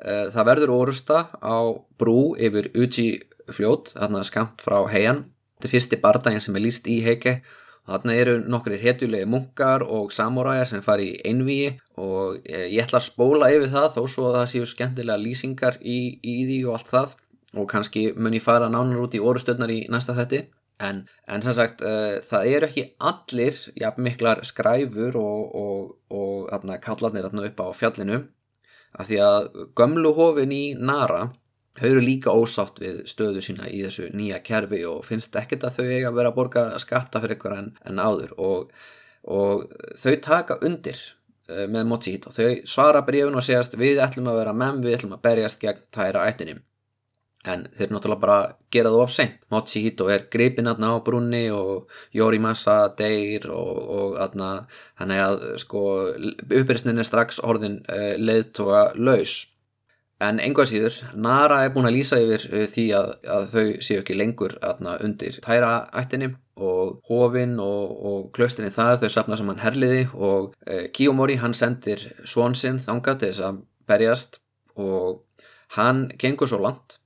uh, það verður orusta á brú yfir Uji fljót þarna skamt frá heian. Þetta er fyrsti bardaginn sem er líst í heike Þarna eru nokkri héttulegi munkar og samuræjar sem fari í einvíi og ég ætla að spóla yfir það þó svo að það séu skemmtilega lýsingar í, í því og allt það. Og kannski mun ég fara nánar út í orustöldnar í næsta þetti en, en sem sagt uh, það eru ekki allir ja, miklar skræfur og, og, og kallarnir upp á fjallinu. Af því að gömluhofin í Nara Þau eru líka ósátt við stöðu sína í þessu nýja kerfi og finnst ekkert að þau eiga að vera að borga skatta fyrir ykkur en, en áður og, og þau taka undir uh, með Mochihito. Þau svara brefun og segast við ætlum að vera menn, við ætlum að berjast gegn tæra ættinum. En þeir náttúrulega bara gera það of sent. Mochihito er gripinn aðna á brunni og Yorimasa deyr og, og aðna hann er að sko upprisnin er strax orðin uh, leiðtoga laus En einhvað síður, Nara er búin að lýsa yfir eh, því að, að þau séu ekki lengur aðna undir tæra ættinni og hofinn og, og klaustinni þar þau sapna saman herliði og e, Kiyomori hann sendir svonsinn þanga til þess að berjast og hann gengur svo langt,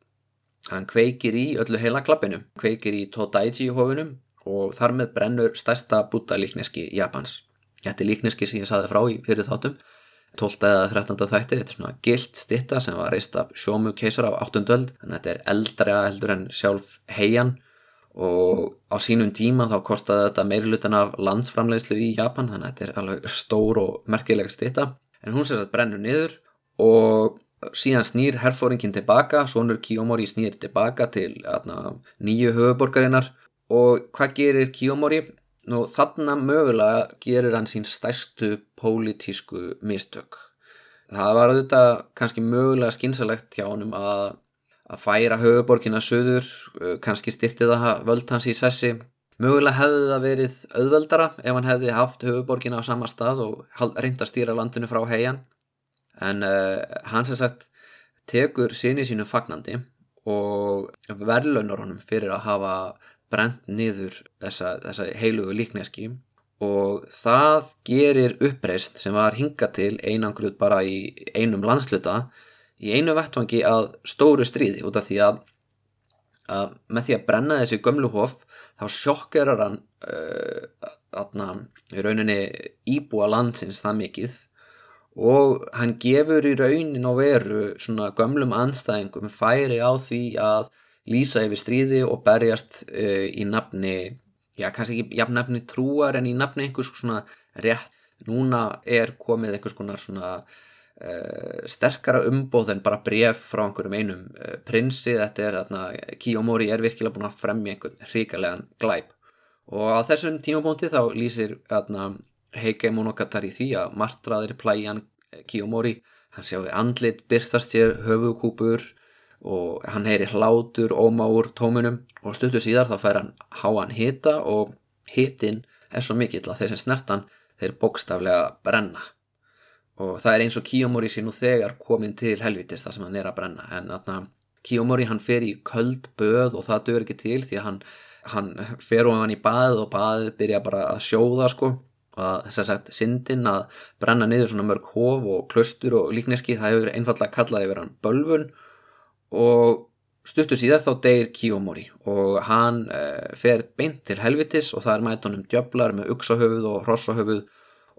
hann kveikir í öllu heila klappinu, kveikir í Todaichi hofinum og þar með brennur stærsta búta líkneski Japans. Þetta er líkneski sem ég saði frá í fyrir þáttum 12. eða 13. þætti, þetta er svona gilt stitta sem var reist af sjómu keisar á 8. öld, þannig að þetta er eldra heldur en sjálf heian og á sínum tíma þá kostaði þetta meirilutan af landsframlegslu í Japan, þannig að þetta er alveg stór og merkileg stitta, en hún sér að brennur niður og síðan snýr herfóringin tilbaka, sonur Kiyomori snýr tilbaka til nýju höfuborgarinnar og hvað gerir Kiyomori? Nú þarna mögulega gerir hann sín stærstu pólitísku mistök. Það var auðvitað kannski mögulega skynsalegt hjá hann að, að færa höfuborgina söður, uh, kannski styrti það völd hans í sessi. Mögulega hefði það verið auðveldara ef hann hefði haft höfuborgina á sama stað og reynd að stýra landinu frá heian. En uh, hann sem sagt tekur sinni sínu fagnandi og verðlaunar honum fyrir að hafa brent niður þessa, þessa heilugu líkneski og það gerir uppreist sem var hinga til einangluð bara í einum landsluta í einu vettvangi að stóru stríði út af því að, að með því að brenna þessi gömlu hof þá sjokkerar hann uh, í rauninni íbúa landsins það mikið og hann gefur í raunin á veru svona gömlum anstæðingum færi á því að lýsa yfir stríði og berjast uh, í nafni, já kannski ekki jafn nafni trúar en í nafni einhvers svona rétt, núna er komið einhvers konar svona uh, sterkara umbóð en bara bref frá einhverjum einum uh, prinsi, þetta er þarna, Kiyomori er virkilega búin að fremja einhvern hrikalegan glæp. Og á þessum tímabónti þá lýsir þarna Heike Monogatari því að martraðir plæjan Kiyomori, hann sjáu andlit byrþast sér höfukúpur og hann heyri hlátur óma úr tómunum og stuttu síðar þá fær hann háan hita og hitin er svo mikill að þeir sem snertan þeir bókstaflega brenna. Og það er eins og Kiyomori sé nú þegar komin til helvitis það sem hann er að brenna en þarna Kiyomori hann fer í köld böð og það dör ekki til því að hann, hann fer og hann í bað og baðið byrja bara að sjóða sko og þess að sagt syndin að brenna niður svona mörg hof og klöstur og líkneski það hefur einfallega kallaði verið hann bölfun og stuttu síðan þá deyir Kiyomori og hann uh, fer beint til helvitis og það er mæt honum djöflar með uksahöfuð og hrossahöfuð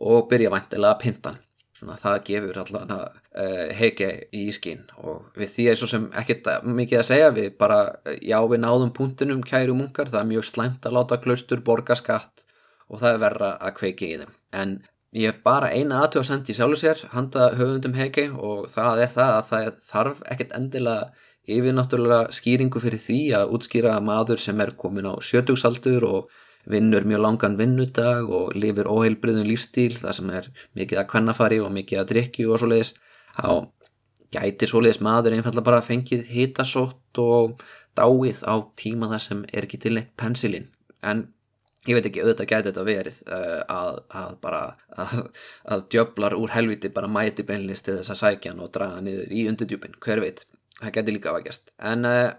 og byrja vantilega að pinta hann. Svona það gefur allan að uh, heike í skinn. Og við því er svo sem ekkert mikið að segja við bara, já við náðum punktinum kæru munkar, það er mjög slæmt að láta klaustur borga skatt og það er verra að kveiki í þeim. En ég hef bara eina aðtöð að sendi sjálfur sér handa höfundum heiki og það er það að það þarf ekkert endilega yfir náttúrulega skýringu fyrir því að útskýra að maður sem er komin á sjötugsaldur og vinnur mjög langan vinnudag og lifir óheilbriðum lífstíl það sem er mikið að kvennafari og mikið að drikju og svoleiðis. Þá gæti svoleiðis maður einfallega bara fengið hitasótt og dáið á tíma þar sem er ekki til neitt pensilin en ég veit ekki auðvitað gæti þetta verið uh, að, að bara að, að djöflar úr helviti bara mæti beinlist til þess að sækja hann og draga niður í undurdjúpin, hver veit? Það gæti líka að gæst en uh,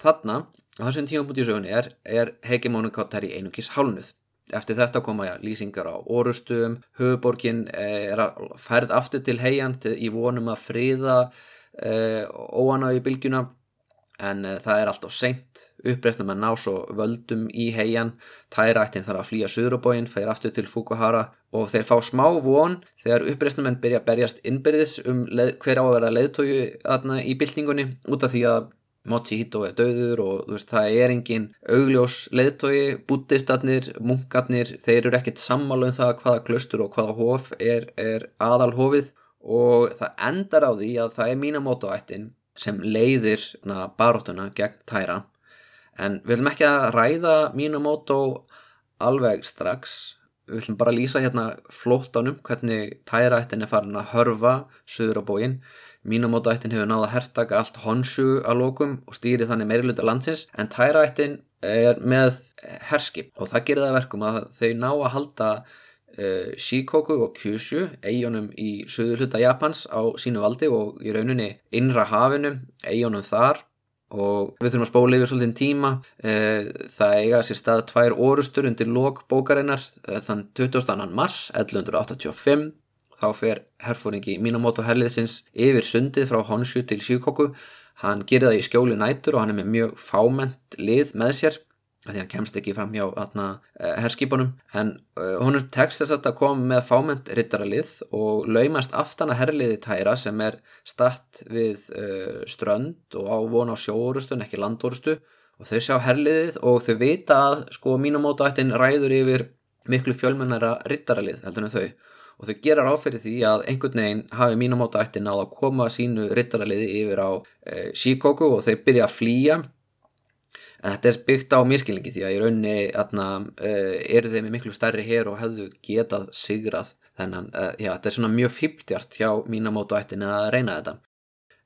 þarna á þessum tíum búin í sögunni er, er hegemónu Kottari einungis hálnuð eftir þetta koma ja, lýsingar á orustum höfuborgin eh, er að færð aftur til heiand í vonum að friða eh, óana í bylgjuna. En það er allt á seint uppreysna með ná svo völdum í heian. Tærættin þarf að flýja söðrubóin fer aftur til Fukuhara og þeir fá smá von þegar uppreysna menn byrja að berjast innbyrðis um hver á að vera leiðtóju í byltingunni út af því að Mochihito er döður og veist, það er engin augljós leðtogi, búttistatnir, munkarnir, þeir eru ekkert sammála um það hvaða klöstur og hvaða hof er, er aðalhofið. Og það endar á því að það er Minamoto-ættin sem leiðir baróttuna gegn tæra en við viljum ekki að ræða Minamoto alveg strax. Við viljum bara lýsa hérna flóttanum hvernig tæraættin er farin að hörfa söður á bóginn. Mínamótaættin hefur náða að hertaka allt Honshu að lókum og stýri þannig meiriluta landsins en Tæraættin er með herskip og það gerir það verkum að þau ná að halda uh, Shikoku og Kyushu eigunum í söður hluta Japans á sínu valdi og í rauninni innra hafinu, eigunum þar og við þurfum að spóla yfir svolítið tíma. Uh, það eiga sér stað tvær orustur undir lók bókarinnar uh, þann 22. mars 1185 þá fer herfóringi Minamoto herliðsins yfir sundið frá Honshu til Shikoku. Hann gerir það í skjóli nætur og hann er með mjög fáment lið með sér því hann kemst ekki fram hjá atna, uh, eh, herskipunum. En uh, hún er tekst þess að koma með fáment rittaralið og laumast aftan að herliði tæra sem er statt við uh, strönd og á von á sjóorustu en ekki landorustu. Og þau sjá herliðið og þau vita að sko mínumóta ættin ræður yfir miklu fjölmennara rittaralið heldur en þau. Og þau gera ráðferði því að einhvern veginn hafi mínumóta ætti náða að koma sínu rittaraliði yfir á e, Shikoku og þau byrja að flýja þetta er byggt á miskilningi því að í raunni atna, e, eru þeim miklu stærri hér og hefðu getað sigrað þennan, e, já þetta er svona mjög fýptjart hjá mínumóta ættin að reyna þetta.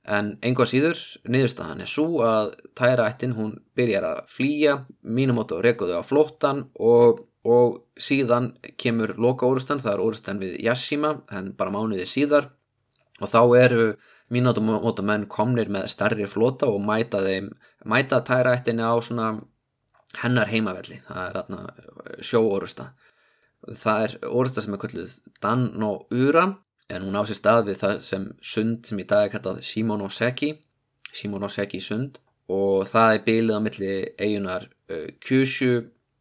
En einhvað síður, niðurstaðan er svo að tæraættin hún byrjar að flýja, Minamoto rekuðu á flóttan og, og síðan kemur loka orustan, það er orustan við Yashima, en bara mánuði síðar. Og þá eru Minamoto menn komnir með starri flóta og mæta þeim, mæta tæraættinni á svona hennar heimavelli, það er sjóorusta. Það er orusta sem er kvölduð Dan no Ura en hún á sér stað við það sem sund sem í dag er kallað Shimonoseki Shimonoseki sund og það er bylið á milli eigunar uh, Kyushu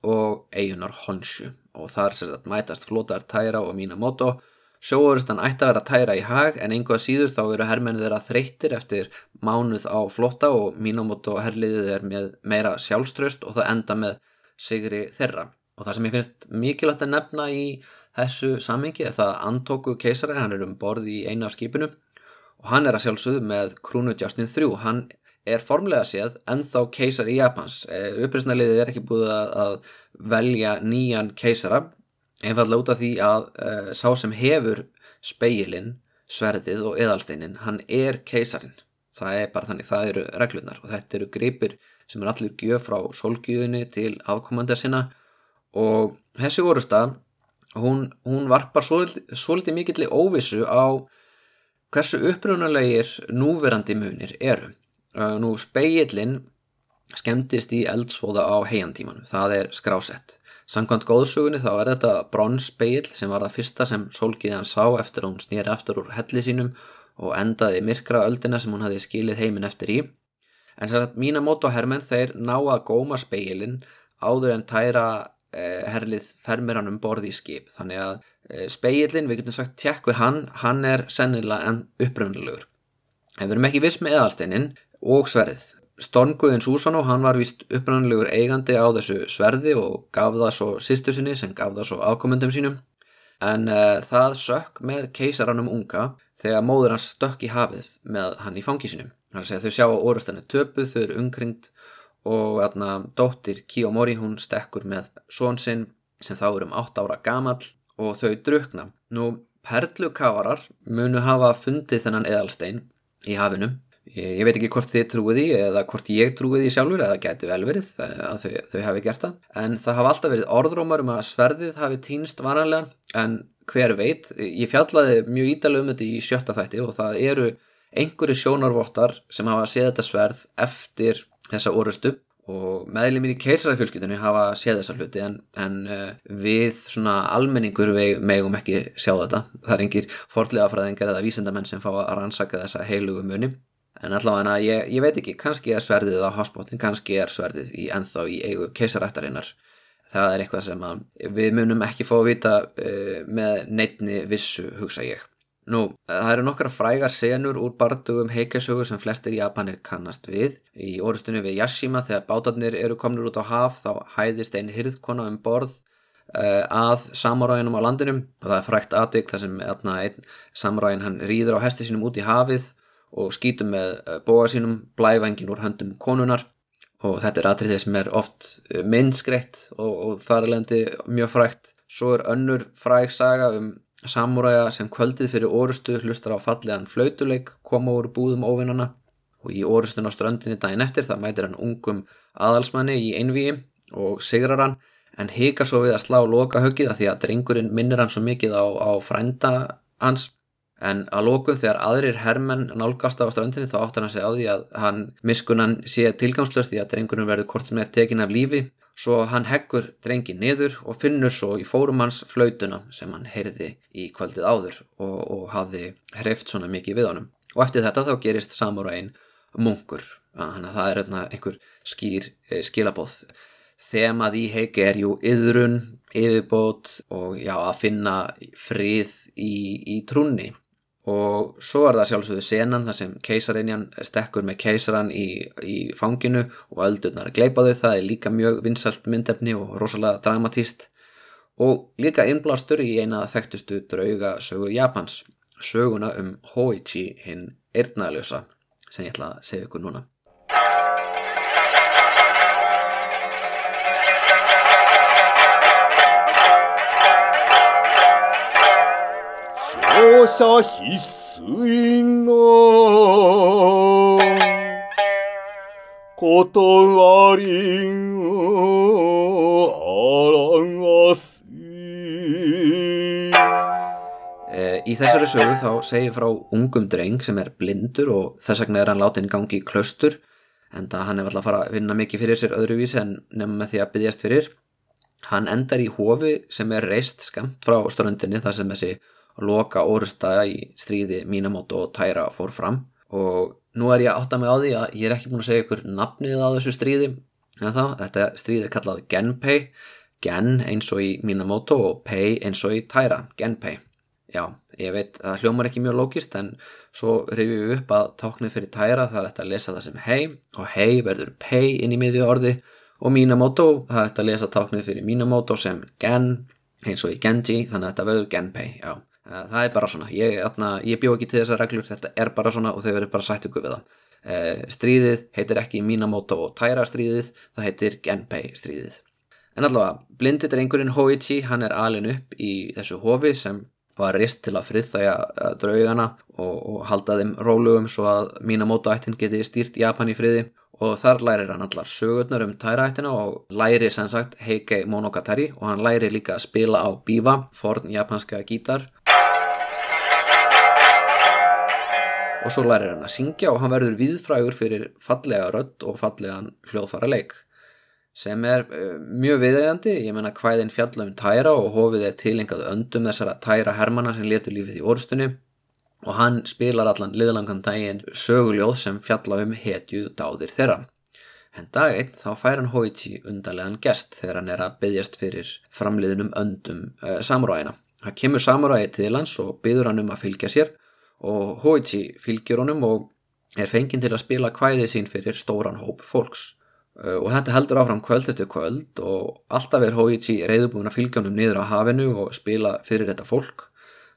og eigunar Honshu og þar sagt, mætast flótar Taira og Minamoto sjóorustan ætti að vera Taira í hag en einhvað síður þá eru herrmennið þeirra þreyttir eftir mánuð á flóta og Minamoto herliðið er með meira sjálfströst og það enda með sigri þeirra. Og það sem ég finnst mikilvægt að nefna í þessu sammingi er það Antoku keisari, hann er um borð í einu af skipinu og hann er að sjálfsögðu með Krúnu Justin 3, hann er formlega séð ennþá keisari í Japans. Eh, upprýsnaliðið er ekki búið að velja nýjan keisara einfallega út af því að uh, sá sem hefur speilin, sverðið og eðalsteinin, hann er keisarin það er bara þannig, það eru reglunar og þetta eru gripir sem er allir gjöf frá solgjöðunni til afkomandar sinna og þessi orusta hún, hún varpar svolítið, mikill óvissu á hversu upprunalegir núverandi munir eru. Nú speillin skemmtist í eldsfóða á heiantímanu, það er skrásett. Samkvæmt góðsugunni þá er þetta bronspeill sem var það fyrsta sem sólgiðan sá eftir að hún snýri aftur úr helli sínum og endaði myrkra öldina sem hún hafi skilið heiminn eftir í. En sér að mína mót og hermenn þeir ná að góma speillin áður en tæra Eh, herlið fermir hann um borði í skip. Þannig að eh, speillin, við getum sagt tjekk við hann, hann er sennilega enn uppröfnulegur en við erum ekki viss með eðalsteinin og sverðið Stormguðin Súsanó, hann var vist uppröfnulegur eigandi á þessu sverði og gaf það svo sýstu sinni sem gaf það svo afkomendum sínum en uh, það sökk með keisaranum unga þegar móður hans stökk í hafið með hann í fangisinum þannig að þau sjá að orustanir töpuð, þau eru umkringt og atna, dóttir Kiyomori hún stekkur með svonsinn sem þá er um 8 ára gamall og þau drukna. Nú perlukavarar munu hafa fundið þennan eðalstein í hafinu. Ég, veit ekki hvort þið trúið í eða hvort ég trúið í sjálfur eða geti vel verið að þau, þau hafi gert það. En það hafa alltaf verið orðrómar um að sverðið hafi týnst vanalega en hver veit, ég fjallaði mjög ídalega um þetta í sjötta þætti og það eru einhverju sjónarvottar sem hafa séð þetta sverð eftir þessa orustu og meðlumir í keirsarafjölskyldunni hafa séð þessa hluti en, en uh, við svona almenningur megum ekki sjá þetta það er engir fordlega fræðingar eða vísendamenn sem fá að rannsaka þessa heilugu muni en allavega ég, ég veit ekki kannski er sverðið á hásbótin kannski er sverðið í enþá í eigu keisarættarinnar það er eitthvað sem við munum ekki fá að vita uh, með neitni vissu hugsa ég. Nú, það eru nokkra frægar senur úr bardugum heikasögur sem flestir Japanir kannast við. Í orðstunni við Yashima þegar bátarnir eru komnir út á haf þá hæðist einn hyrðkona um borð uh, að samuræðinum á landinum og það er frækt aðvik þar sem einn samuræðin hann rýður á hesti sínum út í hafið og skýtum með uh, bóa sínum blævængin úr höndum konunar og þetta er aðrið sem er oft uh, minnskreitt og, og þar er lendi mjög frækt. Svo er önnur fræg saga um Samúræja sem kvöldið fyrir orustu hlustar á fallegan flautuleik koma úr búðum óvinnana og í orustun á ströndinni daginn eftir það mætir hann ungum aðalsmanni í einvíi og sigrar hann en hika svo við að slá loka höggið að því að drengurinn minnir hann svo mikið á, á frænda hans en að lóku þegar aðrir hermenn nálgast á ströndinni þá áttar hann sig á því að hann miskunan sé tilgangslöst því að drengurinn verður kort með tekin af lífi svo hann heggur drengi niður og finnur svo í fórum hans flautuna sem hann heyrði í kvöldið áður og, og hafði hreft svona mikið við honum. Og eftir þetta þá gerist samuræin munkur, þannig að það er einhver skýr eh, skilabóð. Þemað í heiki er jú yðrun, yfirbót og já að finna frið í, í trúnni og svo er það sjálfsögðu senan þar sem keisarinjan stekkur með keisaran í, í fanginu og öldurnar gleipaðu það er líka mjög vinsalt myndefni og rosalega dramatíst og líka innblástur í eina þekktustu drauga sögu Japans söguna um Hoichi hinn eirnaðljósa sem ég ætla að segja ykkur núna 業者必須の断りを表す Í þessari sögu þá segir frá ungum dreng sem er blindur og þess vegna er hann látið inn gangi í klaustur en það hann er alltaf að fara að vinna mikið fyrir sér öðruvísi en nefnum með því að byggjast fyrir. Hann endar í hofi sem er reist skamt frá ströndinni þar sem þessi loka orusta í stríði Minamoto og Taira fór fram. Og nú er ég að átta mig á því að ég er ekki búin að segja ykkur nafnið á þessu stríði. En þá, þetta stríði er kallað Genpei. Gen eins og í Minamoto og Pei eins og í Taira, Genpei. Já, ég veit, það hljómar ekki mjög lókist en svo rifjum við upp að táknið fyrir Taira það er þetta að lesa það sem hei og hei verður Pei inn í miðju orði og Minamoto, það er þetta að lesa táknið fyrir Minamoto sem Gen eins og í Genji, þannig að þetta verður Genpei, já það er bara svona, ég, ég bjó ekki til þessar reglur, þetta er bara svona og þau verður bara sætt ykkur við það. Eh, stríðið heitir ekki Minamoto og Taira stríðið, það heitir Genpei stríðið. En allavega, blindit er einhverjinn Hoichi, hann er alin upp í þessu hofi sem var rist til að friðþæja eh, draugana og, og halda þeim rólugum svo að Minamoto ættin geti stýrt Japan í friði og þar lærir hann allar sögurnar um tæraættina og læri sem sagt Heikei Monogatari og hann læri líka að spila á bífa, forn japanska gítar og svo lærir hann að syngja og hann verður viðfrægur fyrir fallega rödd og fallegan hljóðfara leik sem er uh, mjög viðegandi, ég menna hvæðin fjallum tæra og hofið er tilengað öndum þessara tæra hermana sem letur lífið í orðstunni og hann spilar allan liðlangan daginn söguljóð sem fjalla um hetju dáðir þeirra. En dag einn þá fær hann Hoichi undarlegan gest þegar hann er að byggjast fyrir framliðinum öndum uh, samuræina. Það kemur samuræi til hans og byður hann um að fylgja sér og Hoichi fylgjur honum og er fenginn til að spila kvæðið sín fyrir stóran hóp fólks. Uh, og þetta heldur áfram kvöld eftir kvöld og alltaf er Hoichi reyðubúin að fylgja honum niður á hafinu og spila fyrir þetta fólk.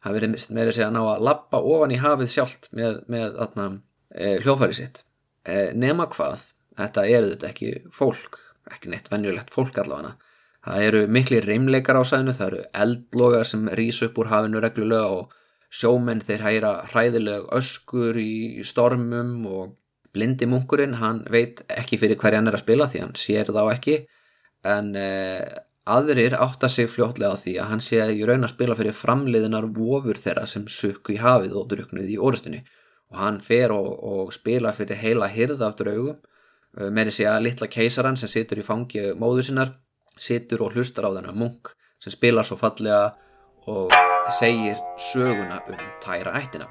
Það verið meira segja að ná að lappa ofan í hafið sjálft með, með atna, e, hljóðfæri sitt. E, nema hvað, þetta eru þetta ekki fólk, ekki neitt venjulegt fólk allavega. Það eru miklu reymleikar á sæðinu, það eru eldlogar sem rýs upp úr hafinu reglulega og sjómenn þeir hæra hræðileg öskur í stormum og blindi munkurinn hann veit ekki fyrir hverja hann er að spila því hann sér þá ekki. En eh, aðrir átta sig fljótlega á því að hann sé í raun að spila fyrir framliðinar vofur þeirra sem sukku í hafið og druknuð í orðstunni. Og hann fer og, og spila fyrir heila hirða af draugum. Eh, með þessi að litla keisaran sem situr í fangi móðu sinnar situr og hlustar á þennan munk sem spilar svo fallega og segir söguna um tæra ættina.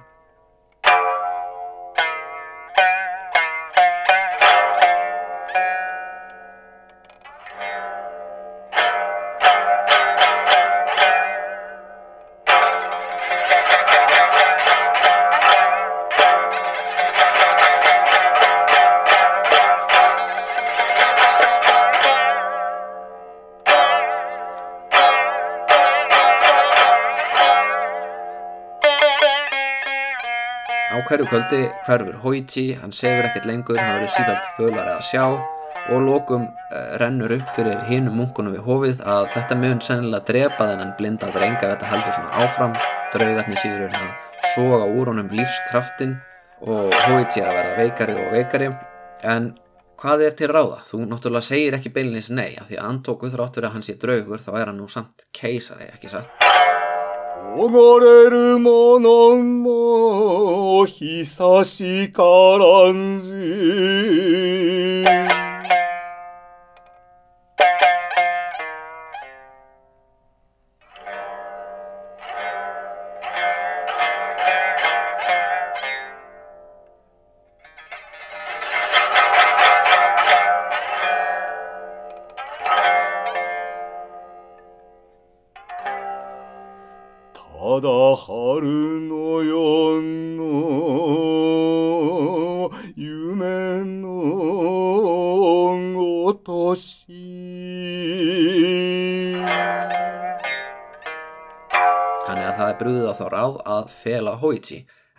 Hverju kvöldi hverfur Hoichi, hann sefur ekkert lengur, hann verður sífælt þölari að sjá og lókum eh, rennur upp fyrir hinum munkunum við hófið að þetta mun sennilega drepa þennan blinda drenga þetta heldur svona áfram, draugatni síður að soga úr honum lífskraftin og Hoichi er að verða veikari og veikari en hvað er til ráða? Þú náttúrulega segir ekki beilinins nei að því að antókuð þráttur að hann sé draugur þá er hann nú samt keisari, ekki satt? 汚れるものも久しからんじ。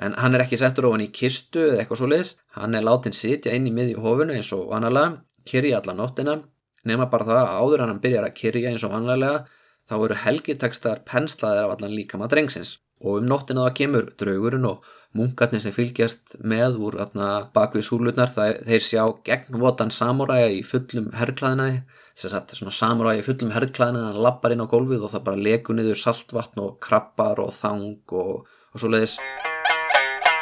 En hann er ekki settur ofan í kistu eða eitthvað svo leiðis hann er látin sitja inn í miðju hófunu eins og vanalega, kyrja alla nóttina. Nema bara það að áður hann byrjar að kyrja eins og vanlega þá eru helgitekstar penslaðir af allan líkama drengsins. Og um nóttina það kemur draugurinn og munkarnir sem fylgjast með úr bakvið súlutnar þeir sjá gegnvotan samuræja í fullum herrklæðinaði þess að svona samuræja í fullum herrklæðinaði hann lappar inn á gólfið og það bara leku niður saltvatn og krabbar og þang og, og svo leiðis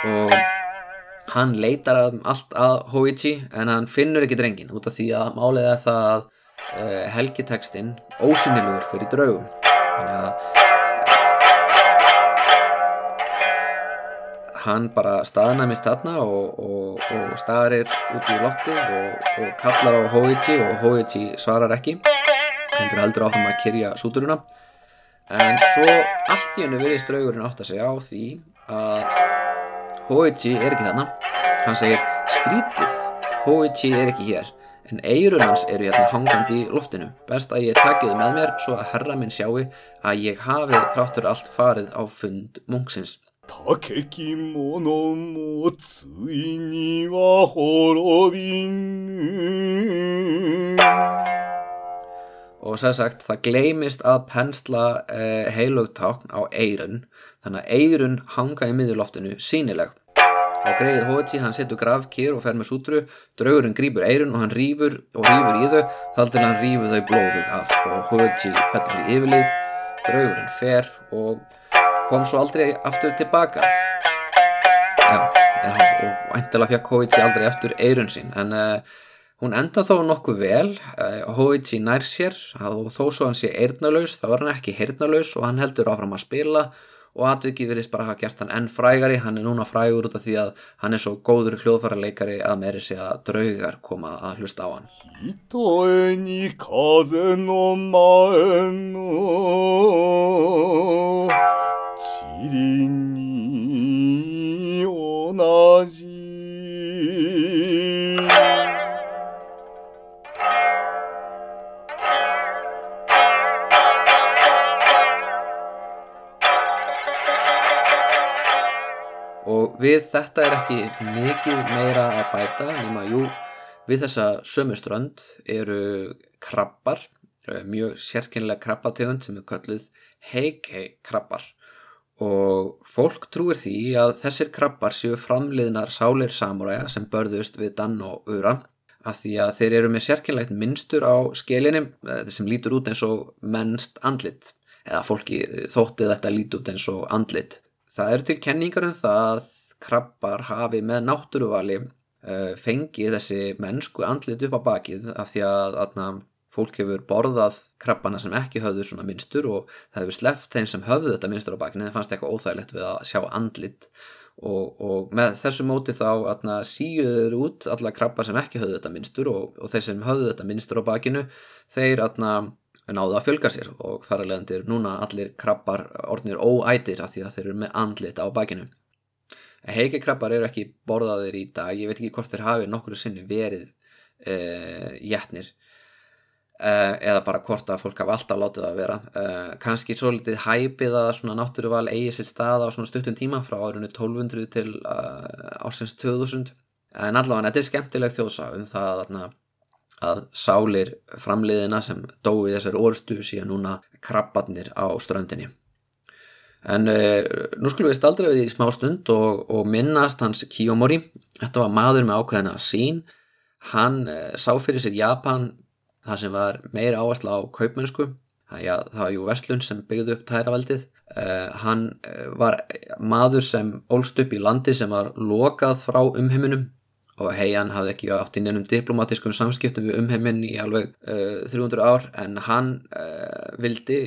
og hann leitar allt að Hoichi en hann finnur ekki drengin út af því að er það að uh, helgitekstinn ósynilegur fyrir draugum. Þannig að hann bara staðnæmist þarna og, og, og staðarir út í loftið og, og kallar á Hoichi og Hoichi svarar ekki. Heldur heldur áfram að kyrja súturuna. En svo allt í hennu virðist draugurinn átt að segja á því að Hoichi er ekki þarna. Hann segir skrítið Hoichi er ekki hér en eirun hans eru hérna hangandi í loftinu. Best að ég takja þau með mér svo að herra minn sjáu að ég hafi þráttur allt farið á fund munksins. Takekimono mo tsui ni wa horobinu og sér sagt það gleimist að pensla eh, heilugtákn á eirun þannig að eirun hanga í miðurloftinu sínileg og greið Hoichi hann setur grafkýr og fer með sútru. Draugurinn grípur eirun og hann rýfur og rýfur í þau þar til hann rýfur þau blóðug af. Og Hoichi fellur í yfirlið. Draugurinn fer og kom svo aldrei aftur tilbaka. Já, já ogæntilega fekk Hoichi aldrei aftur eirun sín en uh, Hún enda þó nokkuð vel, Hoichi nær sér. Og þó svo hann sé eirnalaus þá er hann ekki heyrnalaus og hann heldur áfram að spila og atvikið verist bara að hafa gert hann enn frægari. Hann er núna frægur út af því að hann er svo góður hljóðfæra leikari að meiri sé að draugar koma að hlusta á hann. Hitoen í kazen og maen og Kirin í onaji við þetta er ekki mikið meira að bæta nema jú, við þessa sömu strönd eru krabbar, eh, mjög sérkennilega krabbategund sem er kölluð heikei krabbar og fólk trúir því að þessir krabbar séu framliðnar sálir samúræja sem börðust við dann og ura af því að þeir eru með sérkennlegt minnstur á skelinni eh, sem lítur út eins og mennst andlit eða fólki þótti þetta lítur út eins og andlit. Það eru til kenningar um það að krabbar hafi með náttúruvali uh, fengið þessi mennsku andlit upp á bakið af því að atna, fólk hefur borðað krabbana sem ekki höfðu svona minnstur og það hefur sleppt þeim sem höfðu þetta minnstur á bakinu en það fannst eitthvað óþægilegt við að sjá andlit og, og með þessu móti þá atna, síuður út alla krabbar sem ekki höfðu þetta minnstur og, og þeir sem höfðu þetta minnstur á bakinu þeir atna, náðu að fjölga sér og þar að leiðandir núna allir krabbar orðnir óætir af því að þeir eru með andlit á bakinu. Heikekrabbar eru ekki borðaðir í dag, ég veit ekki hvort þeir hafi nokkru sinni verið uh, jætnir uh, eða bara hvort að fólk hafa alltaf látið að vera. Uh, kannski svo litið hæpið að svona náttúruval eigi sér stað á svona stuttum tíma frá árinu 1200 til ásins 2000 en allavega þetta er skemmtileg þjóðsá um það að að sálir framliðina sem dói þessar orstu síðan núna krabbarnir á ströndinni. En uh, nú skulum við staldra við í smá stund og, og minnast hans Kiyomori. Þetta var maður með ákveðina sín. Hann uh, sá fyrir sér Japan það sem var meira áhersla á kaupmennsku. Það, ja, það var jú Vestlund sem byggði upp tæraveldið. Uh, hann var maður sem ólst upp í landi sem var lokað frá umheiminum og heian hafði ekki átt í nefnum diplomatískum samskiptum við umheiminn í alveg uh, 300 ár en hann vildi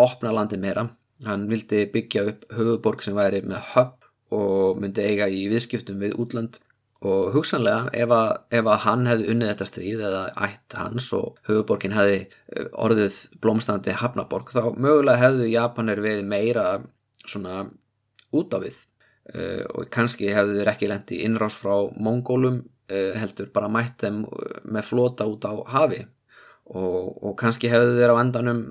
opna landi meira hann vildi byggja upp höfuborg sem væri með höpp og myndi eiga í viðskiptum við útland. Og hugsanlega ef að, ef að hann hefði unnið þetta stríð eða ætt hans og höfuborgin hefði orðið blómstandi hafnaborg þá mögulega hefðu Japanir verið meira svona út á við. Uh, og kannski hefðu þeir ekki lendi innrás frá mongólum uh, heldur bara mætt þeim með flota út á hafi og, og kannski hefðu þeir á endanum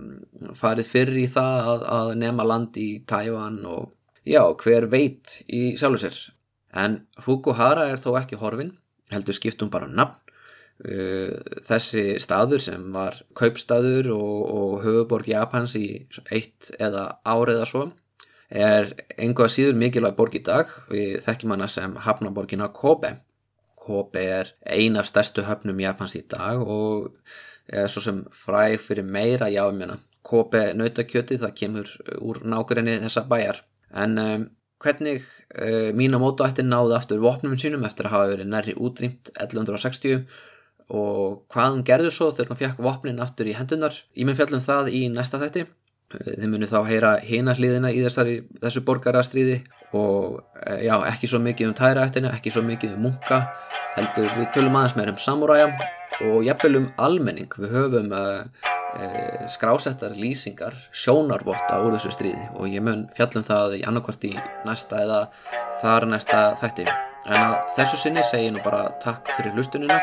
farið fyrir í það að, að nema land í Tævan og já, hver veit í sjálfur sér. En Fukuhara er þó ekki horfin heldur skiptum bara nafn. Uh, þessi staður sem var kaupstaður og, og höfuborg Japans í eitt eða árið eða svo er einhvað síður mikilvæg borg í dag. Við þekkjum hana sem hafnaborgina Kobe. Kobe er ein af stærstu höfnum Japans í dag og er svo sem fræg fyrir meira jáumina Kobe nautakjöti það kemur úr nákvæmni þessa bæjar. En um, hvernig uh, Minamoto ætti náði aftur vopnum sínum eftir að hafa verið nærri útrýmt 1160 og hvað hann gerður svo þegar hann fekk vopnin aftur í hendunar ég mun fjallum það í næsta þætti Þið munu þá heyra hina hliðina í þessari, þessu borgarastriði og eh, já, ekki svo mikið um tæraættina, ekki svo mikið um munka heldur við tölum aðeins meira um samúræja og jafnvel um almenning. Við höfum uh, uh, skrásettar lýsingar sjónarvotta úr þessu stríði og ég mun fjallum það í annarkvart í næsta eða þar næsta þætti. En að þessu sinni segi ég nú bara takk fyrir hlustunina.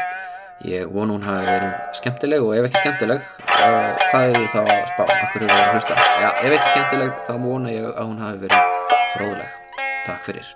Ég vonu hún hafi verið skemmtileg og ef ekki skemmtileg, hvað er þið þá að spá? Akkur eru að hlusta? Já, ef ekki skemmtileg þá vona ég að hún hafi verið fróðuleg. Takk fyrir.